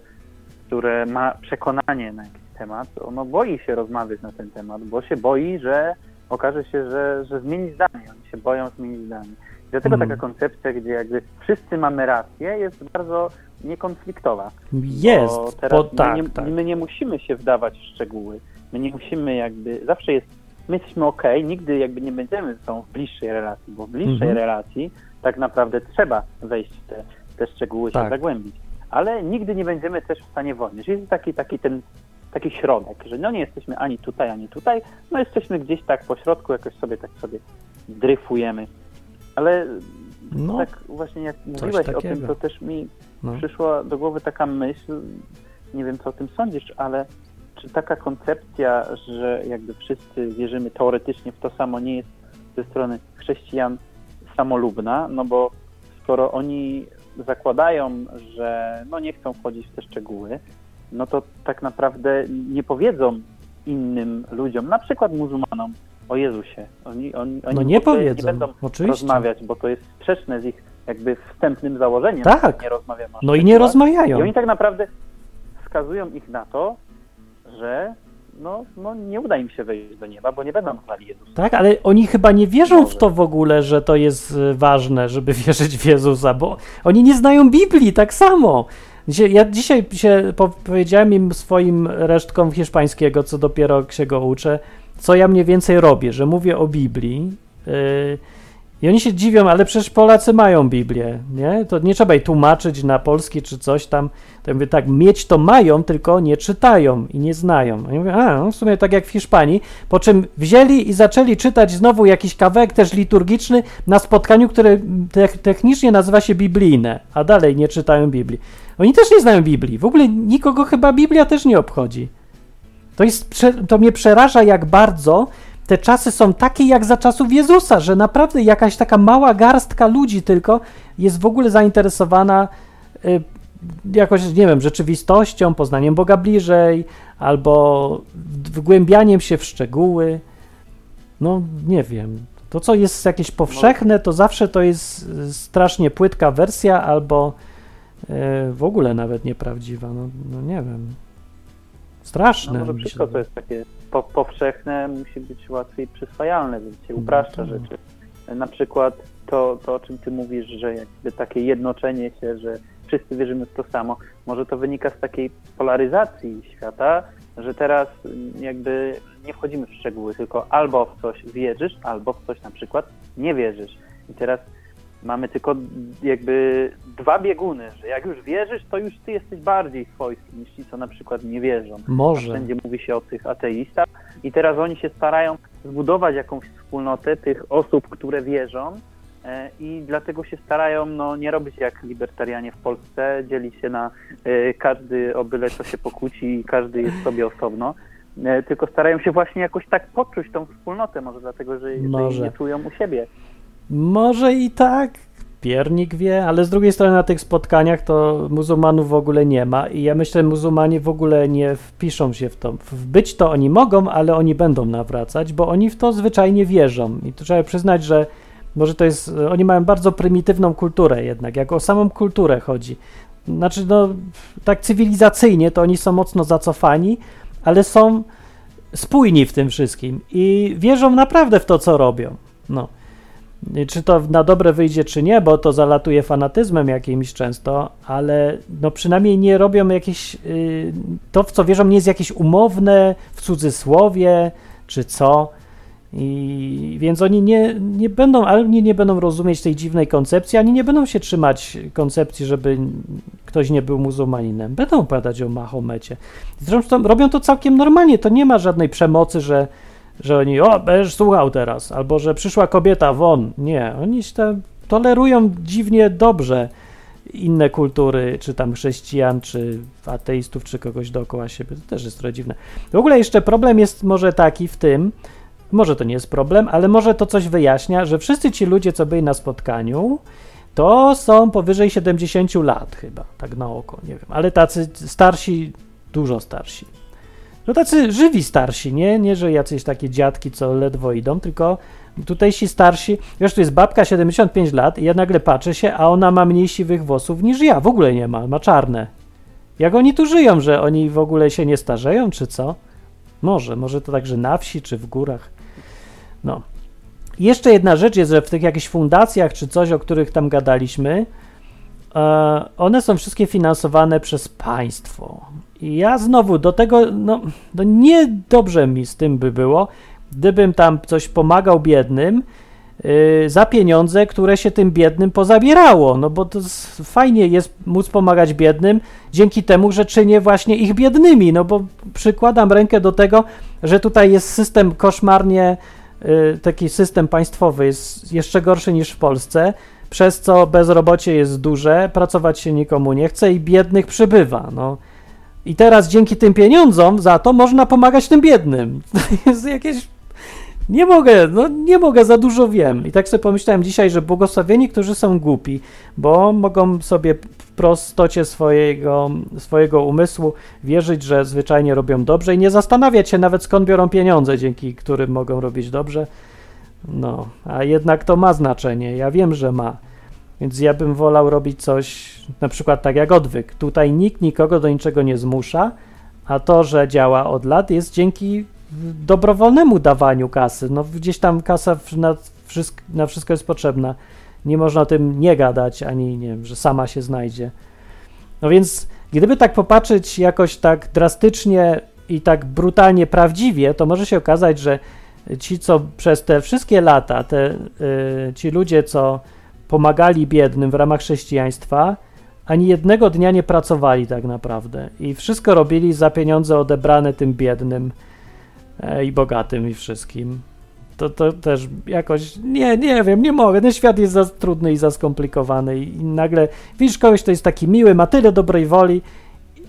które ma przekonanie na jakiś temat, ono boi się rozmawiać na ten temat, bo się boi, że okaże się, że, że zmieni zdanie. Oni się boją zmienić zdanie. I dlatego Mhm. taka koncepcja, gdzie jakby wszyscy mamy rację, jest bardzo niekonfliktowa. Jest, Bo teraz bo tak, my, nie, tak. my nie musimy się wdawać w szczegóły. My nie musimy jakby, zawsze jest, my jesteśmy okej, nigdy jakby nie będziemy sobą w bliższej relacji, bo w bliższej Mhm. relacji tak naprawdę trzeba wejść w te, te szczegóły, Tak. się zagłębić. Ale nigdy nie będziemy też w stanie. Czyli jest taki, taki ten taki środek, że no nie jesteśmy ani tutaj, ani tutaj, no jesteśmy gdzieś tak po środku, jakoś sobie tak sobie dryfujemy. Ale No, tak właśnie jak mówiłeś o tym, to też mi no. przyszła do głowy taka myśl, nie wiem co o tym sądzisz, ale czy taka koncepcja, że jakby wszyscy wierzymy teoretycznie w to samo, nie jest ze strony chrześcijan samolubna, no bo skoro oni zakładają, że no nie chcą wchodzić w te szczegóły, no to tak naprawdę nie powiedzą innym ludziom, na przykład muzułmanom, o Jezusie. Oni, oni, oni No nie powiedzą, nie będą oczywiście. rozmawiać, bo to jest sprzeczne z ich jakby wstępnym założeniem, Tak. nie rozmawiamy No i nie rozmawiają. I oni tak naprawdę wskazują ich na to, że no, no nie uda im się wejść do nieba, bo nie będą znali Jezusa. Tak, ale oni chyba nie wierzą w to w ogóle, że to jest y, ważne, żeby wierzyć w Jezusa, bo oni nie znają Biblii tak samo. Ja dzisiaj się po- powiedziałem im swoim resztkom hiszpańskiego, co dopiero się go uczę, co ja mniej więcej robię, że mówię o Biblii. y, I oni się dziwią, ale przecież Polacy mają Biblię, nie? To nie trzeba jej tłumaczyć na polski czy coś tam. To ja mówię tak, mieć to mają, tylko nie czytają i nie znają. Ja mówię, a, no w sumie tak jak w Hiszpanii, po czym wzięli i zaczęli czytać znowu jakiś kawałek też liturgiczny na spotkaniu, które te technicznie nazywa się biblijne, a dalej nie czytają Biblii. Oni też nie znają Biblii. W ogóle nikogo chyba Biblia też nie obchodzi. To, jest, to mnie przeraża, jak bardzo te czasy są takie jak za czasów Jezusa, że naprawdę jakaś taka mała garstka ludzi tylko jest w ogóle zainteresowana y, jakoś, nie wiem, rzeczywistością, poznaniem Boga bliżej, albo wgłębianiem się w szczegóły. No, nie wiem. To, co jest jakieś powszechne, to zawsze to jest y, strasznie płytka wersja, albo y, w ogóle nawet nieprawdziwa. No, no nie wiem. Straszne. No może wszystko, co jest takie po, powszechne, musi być łatwiej przyswajalne, więc się No upraszcza tak. rzeczy. Na przykład to, to, o czym ty mówisz, że jakby takie jednoczenie się, że wszyscy wierzymy w to samo, może to wynika z takiej polaryzacji świata, że teraz jakby nie wchodzimy w szczegóły, tylko albo w coś wierzysz, albo w coś na przykład nie wierzysz. I teraz mamy tylko jakby dwa bieguny, że jak już wierzysz, to już ty jesteś bardziej swojski niż ci, co na przykład nie wierzą. Może. Wszędzie mówi się o tych ateistach i teraz oni się starają zbudować jakąś wspólnotę tych osób, które wierzą e, i dlatego się starają no, nie robić jak libertarianie w Polsce, dzielić się na e, każdy o byle co się pokłóci i każdy jest sobie osobno, e, tylko starają się właśnie jakoś tak poczuć tą wspólnotę, może dlatego, że, że nie czują u siebie. Może i tak, piernik wie, ale z drugiej strony na tych spotkaniach to muzułmanów w ogóle nie ma i ja myślę, że muzułmanie w ogóle nie wpiszą się w to. Być to oni mogą, ale oni będą nawracać, bo oni w to zwyczajnie wierzą i tu trzeba przyznać, że może to jest, oni mają bardzo prymitywną kulturę jednak, jak o samą kulturę chodzi. Znaczy, no, tak cywilizacyjnie to oni są mocno zacofani, ale są spójni w tym wszystkim i wierzą naprawdę w to, co robią. No. I Czy to na dobre wyjdzie, czy nie, bo to zalatuje fanatyzmem jakimś często, ale no przynajmniej nie robią jakieś. y, to, w co wierzą, nie jest jakieś umowne, w cudzysłowie, czy co. I więc oni nie, nie będą, ani nie będą rozumieć tej dziwnej koncepcji, ani nie będą się trzymać koncepcji, żeby ktoś nie był muzułmaninem. Będą opowiadać o Mahomecie. Zresztą robią to całkiem normalnie. To nie ma żadnej przemocy, że że oni, o, będziesz słuchał teraz, albo że przyszła kobieta, won. Nie, oni się tam tolerują dziwnie dobrze inne kultury, czy tam chrześcijan, czy ateistów, czy kogoś dookoła siebie. To też jest trochę dziwne. W ogóle jeszcze problem jest może taki w tym, może to nie jest problem, ale może to coś wyjaśnia, że wszyscy ci ludzie, co byli na spotkaniu, to są powyżej 70 lat chyba, tak na oko, nie wiem, ale tacy starsi, dużo starsi. No tacy żywi starsi, nie? Nie, że jacyś takie dziadki, co ledwo idą, tylko tutejsi starsi. Wiesz, tu jest babka 75 lat i ja nagle patrzę się, a ona ma mniej siwych włosów niż ja. W ogóle nie ma, ma czarne. Jak oni tu żyją, że oni w ogóle się nie starzeją, czy co? Może, może to także na wsi, czy w górach. No. Jeszcze jedna rzecz jest, że w tych jakichś fundacjach, czy coś, o których tam gadaliśmy, e, one są wszystkie finansowane przez państwo. Ja znowu do tego, no, no niedobrze mi z tym by było, gdybym tam coś pomagał biednym yy, za pieniądze, które się tym biednym pozabierało. No bo to fajnie jest móc pomagać biednym dzięki temu, że czynię właśnie ich biednymi. No bo przykładam rękę do tego, że tutaj jest system koszmarnie, yy, taki system państwowy jest jeszcze gorszy niż w Polsce, przez co bezrobocie jest duże, pracować się nikomu nie chce i biednych przybywa. No. I teraz dzięki tym pieniądzom za to można pomagać tym biednym. To jest jakieś. Nie mogę, no nie mogę, za dużo wiem. I tak sobie pomyślałem dzisiaj, że błogosławieni, którzy są głupi, bo mogą sobie w prostocie swojego, swojego umysłu wierzyć, że zwyczajnie robią dobrze i nie zastanawiać się nawet skąd biorą pieniądze, dzięki którym mogą robić dobrze. No, a jednak to ma znaczenie. Ja wiem, że ma. Więc ja bym wolał robić coś, na przykład tak jak odwyk. Tutaj nikt nikogo do niczego nie zmusza, a to, że działa od lat, jest dzięki dobrowolnemu dawaniu kasy. No gdzieś tam kasa na wszystko, na wszystko jest potrzebna. Nie można o tym nie gadać, ani nie wiem, że sama się znajdzie. No więc gdyby tak popatrzeć jakoś tak drastycznie i tak brutalnie prawdziwie, to może się okazać, że ci, co przez te wszystkie lata, te, y, ci ludzie, co pomagali biednym w ramach chrześcijaństwa, ani jednego dnia nie pracowali tak naprawdę i wszystko robili za pieniądze odebrane tym biednym e, i bogatym i wszystkim. To, to też jakoś, nie, nie wiem, nie mogę, ten świat jest za trudny i za skomplikowany i, nagle widzisz kogoś, kto jest taki miły, ma tyle dobrej woli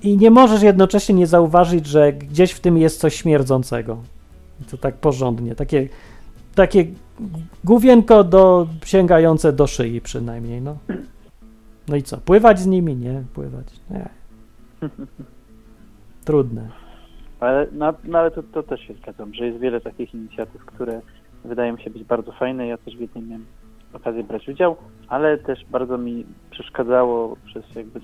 i nie możesz jednocześnie nie zauważyć, że gdzieś w tym jest coś śmierdzącego. I to tak porządnie, takie, takie główienko do, sięgające do szyi przynajmniej, no. No i co, pływać z nimi? Nie, pływać. Nie. Trudne. Ale, no, no, ale to, to też się zgadzam, że jest wiele takich inicjatyw, które wydają mi się być bardzo fajne. Ja też w jednej miałem okazję brać udział, ale też bardzo mi przeszkadzało przez jakby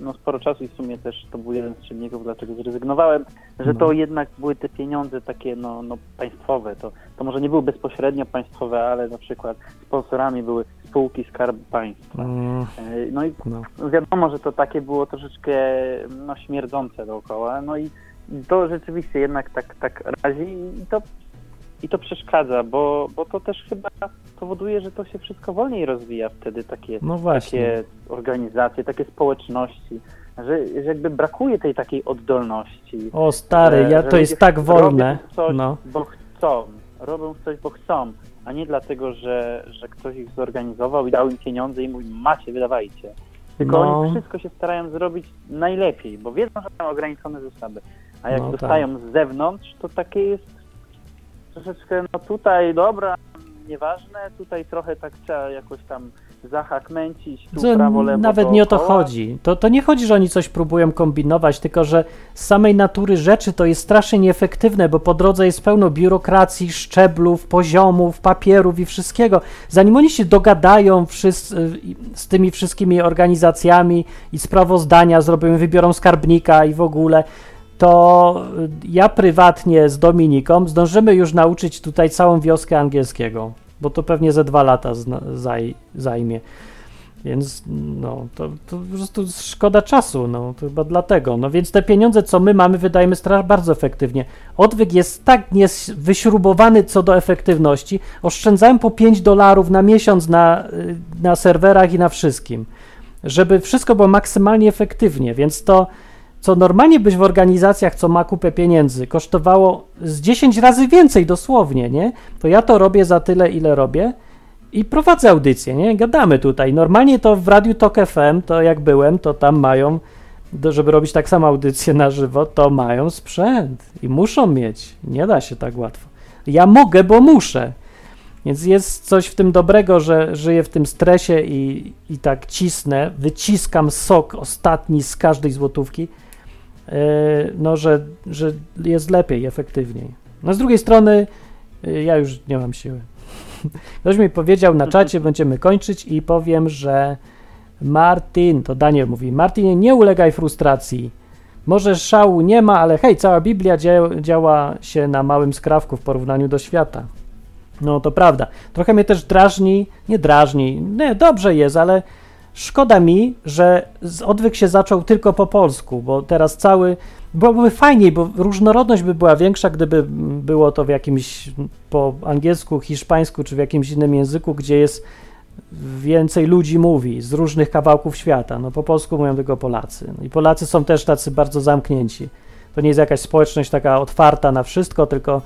no, sporo czasu i w sumie też to był jeden z czynników, dlaczego zrezygnowałem, że No. to jednak były te pieniądze takie no, no państwowe. To, to może nie były bezpośrednio państwowe, ale na przykład sponsorami były spółki Skarbu Państwa. Mm, E, No i no. wiadomo, że to takie było troszeczkę no, śmierdzące dookoła. No i to rzeczywiście jednak tak, tak razi i to, i to przeszkadza, bo, bo to też chyba powoduje, że to się wszystko wolniej rozwija wtedy takie, No takie organizacje, takie społeczności, że, że jakby brakuje tej takiej oddolności. O stary, że- ja że to jest tak wolne. robią Coś, No. bo chcą. Robią coś, bo chcą, a nie dlatego, że, że ktoś ich zorganizował i dał im pieniądze i mówi, macie, wydawajcie. Tylko No. oni wszystko się starają zrobić najlepiej, bo wiedzą, że mają ograniczone zasoby. A jak No tak. dostają z zewnątrz, to takie jest troszeczkę, no tutaj dobra, nieważne, tutaj trochę tak trzeba jakoś tam zahak męcić, tu To prawo, lewo, nawet nie o to chodzi. To, to nie chodzi, że oni coś próbują kombinować, tylko że z samej natury rzeczy to jest strasznie nieefektywne, bo po drodze jest pełno biurokracji, szczeblów, poziomów, papierów i wszystkiego. Zanim oni się dogadają wszyscy, z tymi wszystkimi organizacjami i sprawozdania zrobią, wybiorą skarbnika i w ogóle, to ja prywatnie z Dominiką zdążymy już nauczyć tutaj całą wioskę angielskiego, bo to pewnie ze dwa lata zaj, zajmie. Więc no, to, to po prostu szkoda czasu, no, to chyba dlatego. No więc te pieniądze, co my mamy, wydajemy bardzo efektywnie. Odwyk jest tak wyśrubowany co do efektywności. Oszczędzałem po 5 dolarów na miesiąc na, na serwerach i na wszystkim, żeby wszystko było maksymalnie efektywnie, więc to co normalnie być w organizacjach, co ma kupę pieniędzy, kosztowało z 10 razy więcej dosłownie, nie? To ja to robię za tyle, ile robię i prowadzę audycję, nie? Gadamy tutaj. Normalnie to w Radiu Tok FM, to jak byłem, to tam mają, żeby robić tak samo audycję na żywo, to mają sprzęt i muszą mieć. Nie da się tak łatwo. Ja mogę, bo muszę. Więc jest coś w tym dobrego, że żyję w tym stresie i, i tak cisnę, wyciskam sok ostatni z każdej złotówki, no, że, że jest lepiej, efektywniej. No z drugiej strony y, ja już nie mam siły. Ktoś mi powiedział na czacie, będziemy kończyć i powiem, że Martin, to Daniel mówi, Martin, nie ulegaj frustracji. Może szału nie ma, ale hej, cała Biblia dzia działa się na małym skrawku w porównaniu do świata. No to prawda. Trochę mnie też drażni, nie drażni, nie, dobrze jest, ale szkoda mi, że odwyk się zaczął tylko po polsku, bo teraz cały, byłoby fajniej, bo różnorodność by była większa, gdyby było to w jakimś po angielsku, hiszpańsku czy w jakimś innym języku, gdzie jest więcej ludzi mówi z różnych kawałków świata. No po polsku mówią tylko Polacy. No, I Polacy są też tacy bardzo zamknięci. To nie jest jakaś społeczność taka otwarta na wszystko, tylko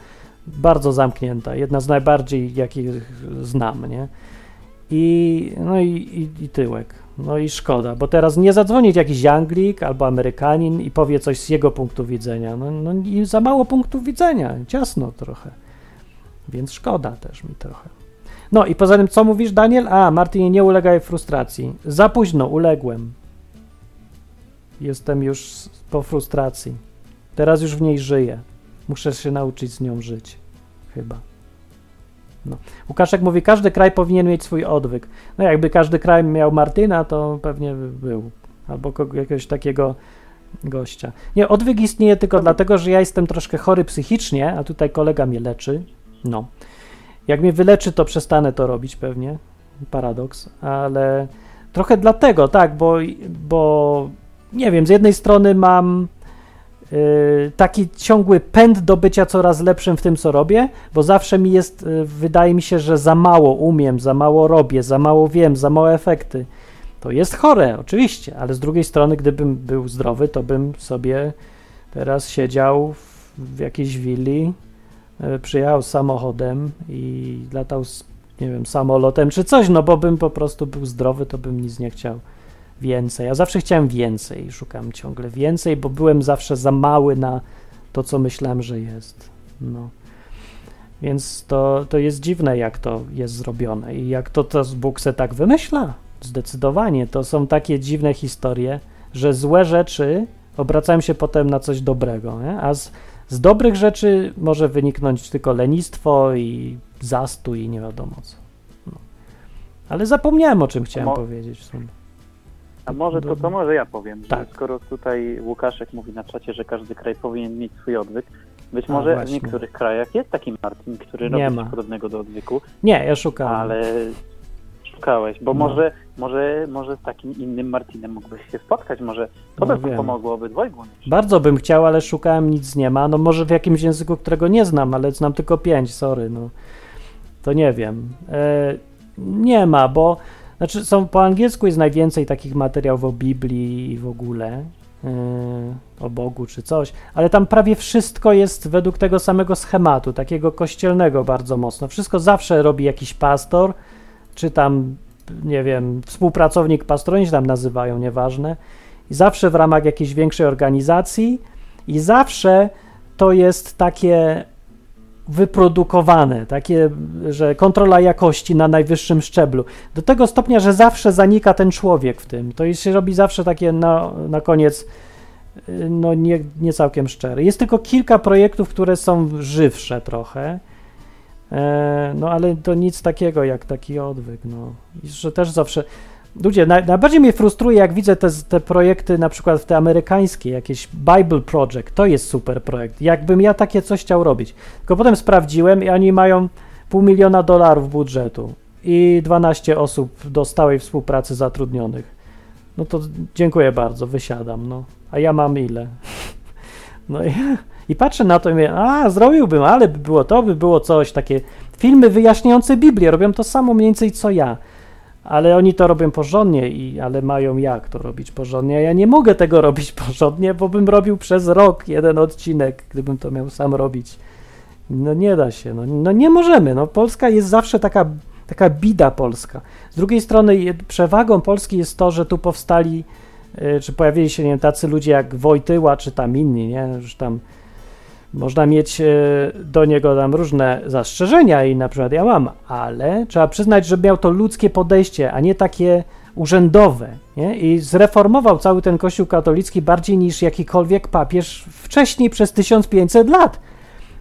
bardzo zamknięta. Jedna z najbardziej, jakich znam, nie? I, no i, i, i tyłek. No i szkoda, bo teraz nie zadzwonić jakiś Anglik albo Amerykanin i powie coś z jego punktu widzenia. No, no i za mało punktów widzenia, ciasno trochę. Więc szkoda też mi trochę. No i poza tym, co mówisz, Daniel? A, Martynie, nie ulegaj frustracji. Za późno, uległem. Jestem już po frustracji. Teraz już w niej żyję. Muszę się nauczyć z nią żyć. Chyba. No. Łukaszek mówi, każdy kraj powinien mieć swój odwyk. No jakby każdy kraj miał Martyna, to pewnie by był. Albo jakiegoś takiego gościa. Nie, odwyk istnieje tylko dlatego, że ja jestem troszkę chory psychicznie, a tutaj kolega mnie leczy. No. Jak mnie wyleczy, to przestanę to robić pewnie. Paradoks, ale trochę dlatego, tak, bo, bo nie wiem, z jednej strony mam taki ciągły pęd do bycia coraz lepszym w tym, co robię, bo zawsze mi jest, yy, wydaje mi się, że za mało umiem, za mało robię, za mało wiem, za małe efekty. To jest chore, oczywiście, ale z drugiej strony, gdybym był zdrowy, to bym sobie teraz siedział w, w jakiejś willi E, przyjechał samochodem i latał z, nie wiem, samolotem czy coś, no bo bym po prostu był zdrowy, to bym nic nie chciał więcej. Ja zawsze chciałem więcej, szukam ciągle więcej, bo byłem zawsze za mały na to, co myślałem, że jest. No. Więc to, to jest dziwne, jak to jest zrobione i jak to, to Bóg se tak wymyśla. Zdecydowanie. To są takie dziwne historie, że złe rzeczy obracają się potem na coś dobrego, nie? a z, z dobrych rzeczy może wyniknąć tylko lenistwo i zastój i nie wiadomo co. No. Ale zapomniałem o czym chciałem Mo powiedzieć w sumie. A może to, to może ja powiem, tak. że skoro tutaj Łukaszek mówi na czacie, że każdy kraj powinien mieć swój odwyk, być A, może właśnie. w niektórych krajach jest taki Martin, który nie robi ma. coś podobnego do odwyku. Nie, ja szukałem. Ale szukałeś, bo no. może, może, może z takim innym Martinem mógłbyś się spotkać, może to no, by pomogło obydwojgu. Bardzo bym chciał, ale szukałem, nic nie ma. No może w jakimś języku, którego nie znam, ale znam tylko pięć, sorry, no. To nie wiem. E, nie ma, bo znaczy są po angielsku jest najwięcej takich materiałów o Biblii i w ogóle. E, o Bogu czy coś, ale tam prawie wszystko jest według tego samego schematu, takiego kościelnego bardzo mocno. Wszystko zawsze robi jakiś pastor, czy tam, nie wiem, współpracownik pastroni się tam nazywają, nieważne. I zawsze w ramach jakiejś większej organizacji i zawsze to jest takie wyprodukowane, takie, że kontrola jakości na najwyższym szczeblu. Do tego stopnia, że zawsze zanika ten człowiek w tym. To się robi zawsze takie na, na koniec no nie, nie całkiem szczere. Jest tylko kilka projektów, które są żywsze trochę E, no ale to nic takiego jak taki odwyk, no. I że też zawsze... Ludzie, naj, najbardziej mnie frustruje, jak widzę te, te projekty, na przykład te amerykańskie, jakieś Bible Project, to jest super projekt. Jakbym ja takie coś chciał robić. Tylko potem sprawdziłem i oni mają pół miliona dolarów budżetu i 12 osób do stałej współpracy zatrudnionych. No to dziękuję bardzo, wysiadam, no. A ja mam ile? No i i patrzę na to i mówię, a zrobiłbym, ale by było to, by było coś, takie filmy wyjaśniające Biblię, robią to samo mniej więcej co ja. Ale oni to robią porządnie, i, ale mają jak to robić porządnie. Ja nie mogę tego robić porządnie, bo bym robił przez rok jeden odcinek, gdybym to miał sam robić. No nie da się, no, no nie możemy. No, Polska jest zawsze taka, taka bida polska. Z drugiej strony przewagą Polski jest to, że tu powstali, y, czy pojawili się nie wiem, tacy ludzie jak Wojtyła, czy tam inni, nie? Już tam można mieć e, do niego tam różne zastrzeżenia i na przykład ja mam, ale trzeba przyznać, że miał to ludzkie podejście, a nie takie urzędowe nie? i zreformował cały ten kościół katolicki bardziej niż jakikolwiek papież wcześniej przez 1500 lat.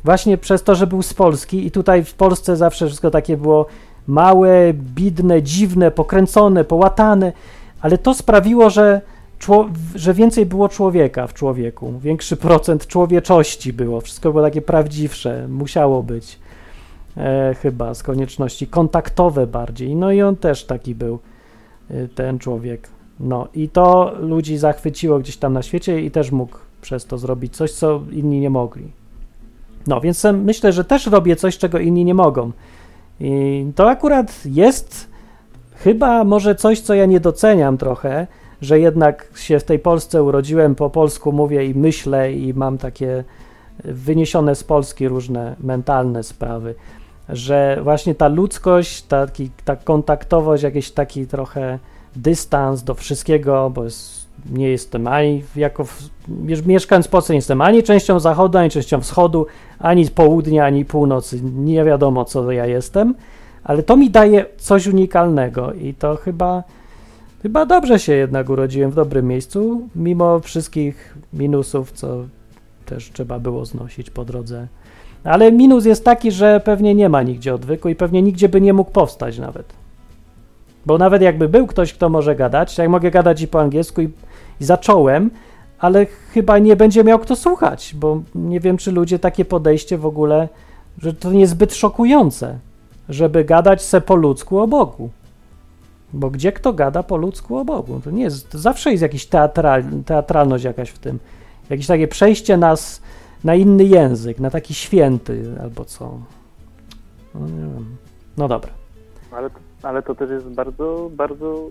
Właśnie przez to, że był z Polski i tutaj w Polsce zawsze wszystko takie było małe, bidne, dziwne, pokręcone, połatane, ale to sprawiło, że, że więcej było człowieka w człowieku, większy procent człowieczości było, wszystko było takie prawdziwsze, musiało być e, chyba z konieczności kontaktowe bardziej. No i on też taki był, e, ten człowiek. No i to ludzi zachwyciło gdzieś tam na świecie i też mógł przez to zrobić coś, co inni nie mogli. No więc myślę, że też robię coś, czego inni nie mogą. I to akurat jest chyba może coś, co ja nie doceniam trochę, że jednak się w tej Polsce urodziłem, po polsku mówię i myślę i mam takie wyniesione z Polski różne mentalne sprawy, że właśnie ta ludzkość, taki, ta kontaktowość, jakiś taki trochę dystans do wszystkiego, bo jest, nie jestem ani jako, mieszkając w Polsce nie jestem ani częścią zachodu, ani częścią wschodu, ani południa, ani północy, nie wiadomo co ja jestem, ale to mi daje coś unikalnego i to chyba, chyba dobrze się jednak urodziłem w dobrym miejscu, mimo wszystkich minusów, co też trzeba było znosić po drodze. Ale minus jest taki, że pewnie nie ma nigdzie odwyku i pewnie nigdzie by nie mógł powstać nawet. Bo nawet jakby był ktoś, kto może gadać, to jak mogę gadać i po angielsku i, i zacząłem, ale chyba nie będzie miał kto słuchać, bo nie wiem, czy ludzie takie podejście w ogóle, że to niezbyt szokujące, żeby gadać se po ludzku o Bogu. Bo gdzie kto gada po ludzku o Bogu? To nie jest, to zawsze jest jakaś teatral, teatralność jakaś w tym. Jakieś takie przejście nas na inny język, na taki święty albo co. No nie wiem. No dobra. Ale, ale to też jest bardzo, bardzo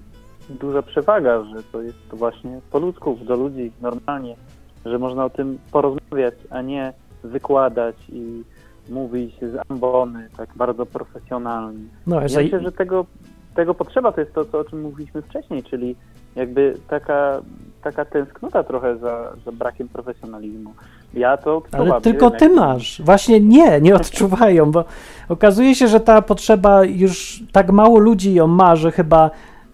duża przewaga, że to jest to właśnie po ludzku, do ludzi, normalnie, że można o tym porozmawiać, a nie wykładać i mówić z ambony, tak bardzo profesjonalnie. No, Ja myślę, że tego, tego potrzeba to jest to, o czym mówiliśmy wcześniej, czyli jakby taka, taka tęsknota trochę za, za brakiem profesjonalizmu. Ja to ale tylko wiem, ty jak- masz. Właśnie nie, nie odczuwają, bo okazuje się, że ta potrzeba już tak mało ludzi ją ma, że chyba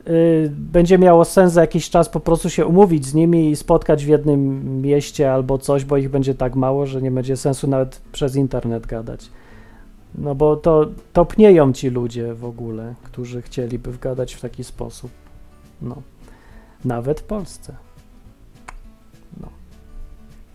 y, będzie miało sens za jakiś czas po prostu się umówić z nimi i spotkać w jednym mieście albo coś, bo ich będzie tak mało, że nie będzie sensu nawet przez internet gadać. No bo to topnieją ci ludzie w ogóle, którzy chcieliby gadać w taki sposób. No. Nawet w Polsce.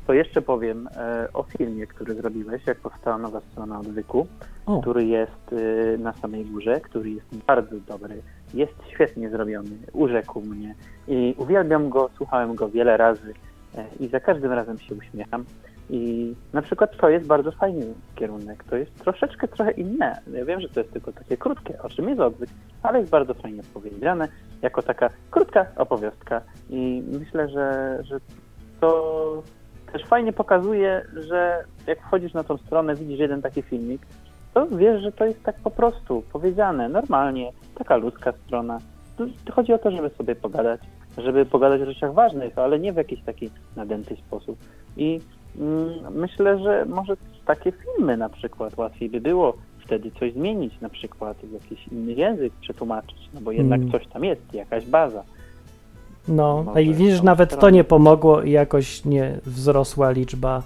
To jeszcze powiem e, o filmie, który zrobiłeś, jak powstała nowa strona odwyku, O. który jest e, na samej górze, który jest bardzo dobry, jest świetnie zrobiony, urzekł mnie i uwielbiam go, słuchałem go wiele razy e, i za każdym razem się uśmiecham. I na przykład to jest bardzo fajny kierunek, to jest troszeczkę trochę inne. Ja wiem, że to jest tylko takie krótkie, o czym jest odwyk, ale jest bardzo fajnie opowiedziane, jako taka krótka opowiastka i myślę, że, że to też fajnie pokazuje, że jak wchodzisz na tą stronę, widzisz jeden taki filmik, to wiesz, że to jest tak po prostu powiedziane, normalnie, taka ludzka strona. Tu Chodzi o to, żeby sobie pogadać, żeby pogadać o rzeczach ważnych, ale nie w jakiś taki nadęty sposób. I myślę, że może takie filmy na przykład łatwiej by było wtedy coś zmienić, na przykład jakiś inny język przetłumaczyć, no bo jednak Mm. coś tam jest, jakaś baza. No, Może a i widzisz, nawet to stronę. nie pomogło i jakoś nie wzrosła liczba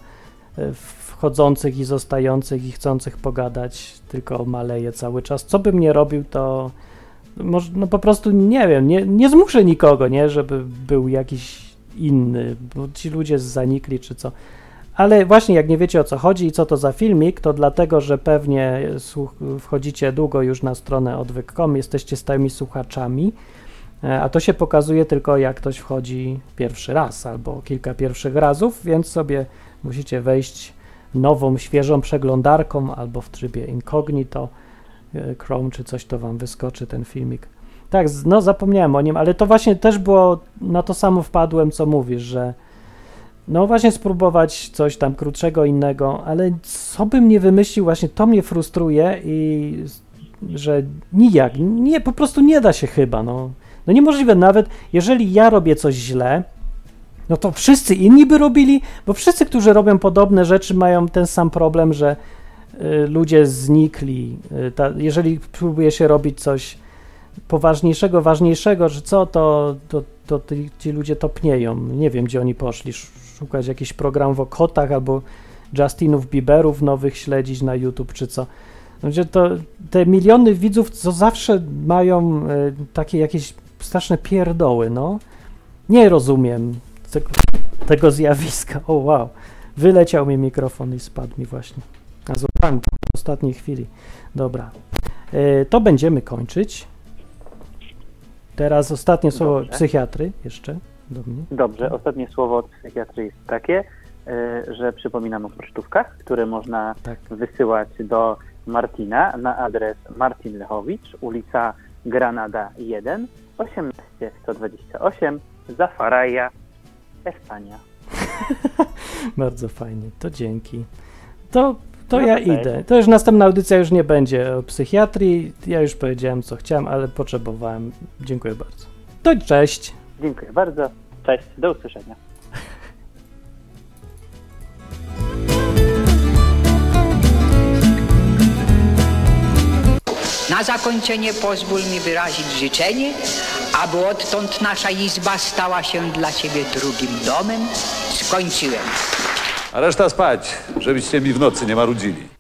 e, wchodzących i zostających i chcących pogadać, tylko maleje cały czas. Co bym nie robił, to może, no po prostu nie wiem, nie, nie zmuszę nikogo, nie, żeby był jakiś inny, bo ci ludzie zanikli czy co. Ale właśnie jak nie wiecie o co chodzi i co to za filmik, to dlatego, że pewnie wchodzicie długo już na stronę odwyk.com, jesteście stałymi słuchaczami, E, A to się pokazuje tylko jak ktoś wchodzi pierwszy raz albo kilka pierwszych razów, więc sobie musicie wejść nową, świeżą przeglądarką albo w trybie incognito e, Chrome czy coś to wam wyskoczy ten filmik. Tak, no zapomniałem o nim, ale to właśnie też było, na to samo wpadłem, co mówisz, że no właśnie spróbować coś tam krótszego, innego, ale co bym nie wymyślił, właśnie to mnie frustruje i że nijak, nie, po prostu nie da się chyba, no. No niemożliwe, nawet jeżeli ja robię coś źle, no to wszyscy inni by robili, bo wszyscy, którzy robią podobne rzeczy, mają ten sam problem, że y, ludzie znikli. Y, ta, jeżeli próbuje się robić coś poważniejszego, ważniejszego, że co, to, to, to ci, ci ludzie topnieją. Nie wiem, gdzie oni poszli. Sz- Szukać jakiś program w okotach albo Justinów Bieberów nowych śledzić na YouTube czy co. Znaczy to, te miliony widzów, co zawsze mają e, takie jakieś straszne pierdoły, no. Nie rozumiem tego, tego zjawiska. O wow. Wyleciał mi mikrofon i spadł mi właśnie. A złapałem w ostatniej chwili. Dobra. E, to będziemy kończyć. Teraz ostatnie słowo Dobrze. psychiatry jeszcze do mnie. Dobrze, ostatnie słowo od psychiatry jest takie, y, że przypominam o pocztówkach, które można Tak. wysyłać do Martina na adres Martin Lechowicz, ulica Granada 1, 18128, Zafaraja, Espania. Bardzo fajnie. To dzięki. To, to No ja idę. To już następna audycja już nie będzie o psychiatrii. Ja już powiedziałem, co chciałem, ale potrzebowałem. Dziękuję bardzo. To cześć. Dziękuję bardzo. Cześć, do usłyszenia. Na zakończenie pozwól mi wyrazić życzenie, aby odtąd nasza izba stała się dla Ciebie drugim domem. Skończyłem. A reszta spać, żebyście mi w nocy nie marudzili.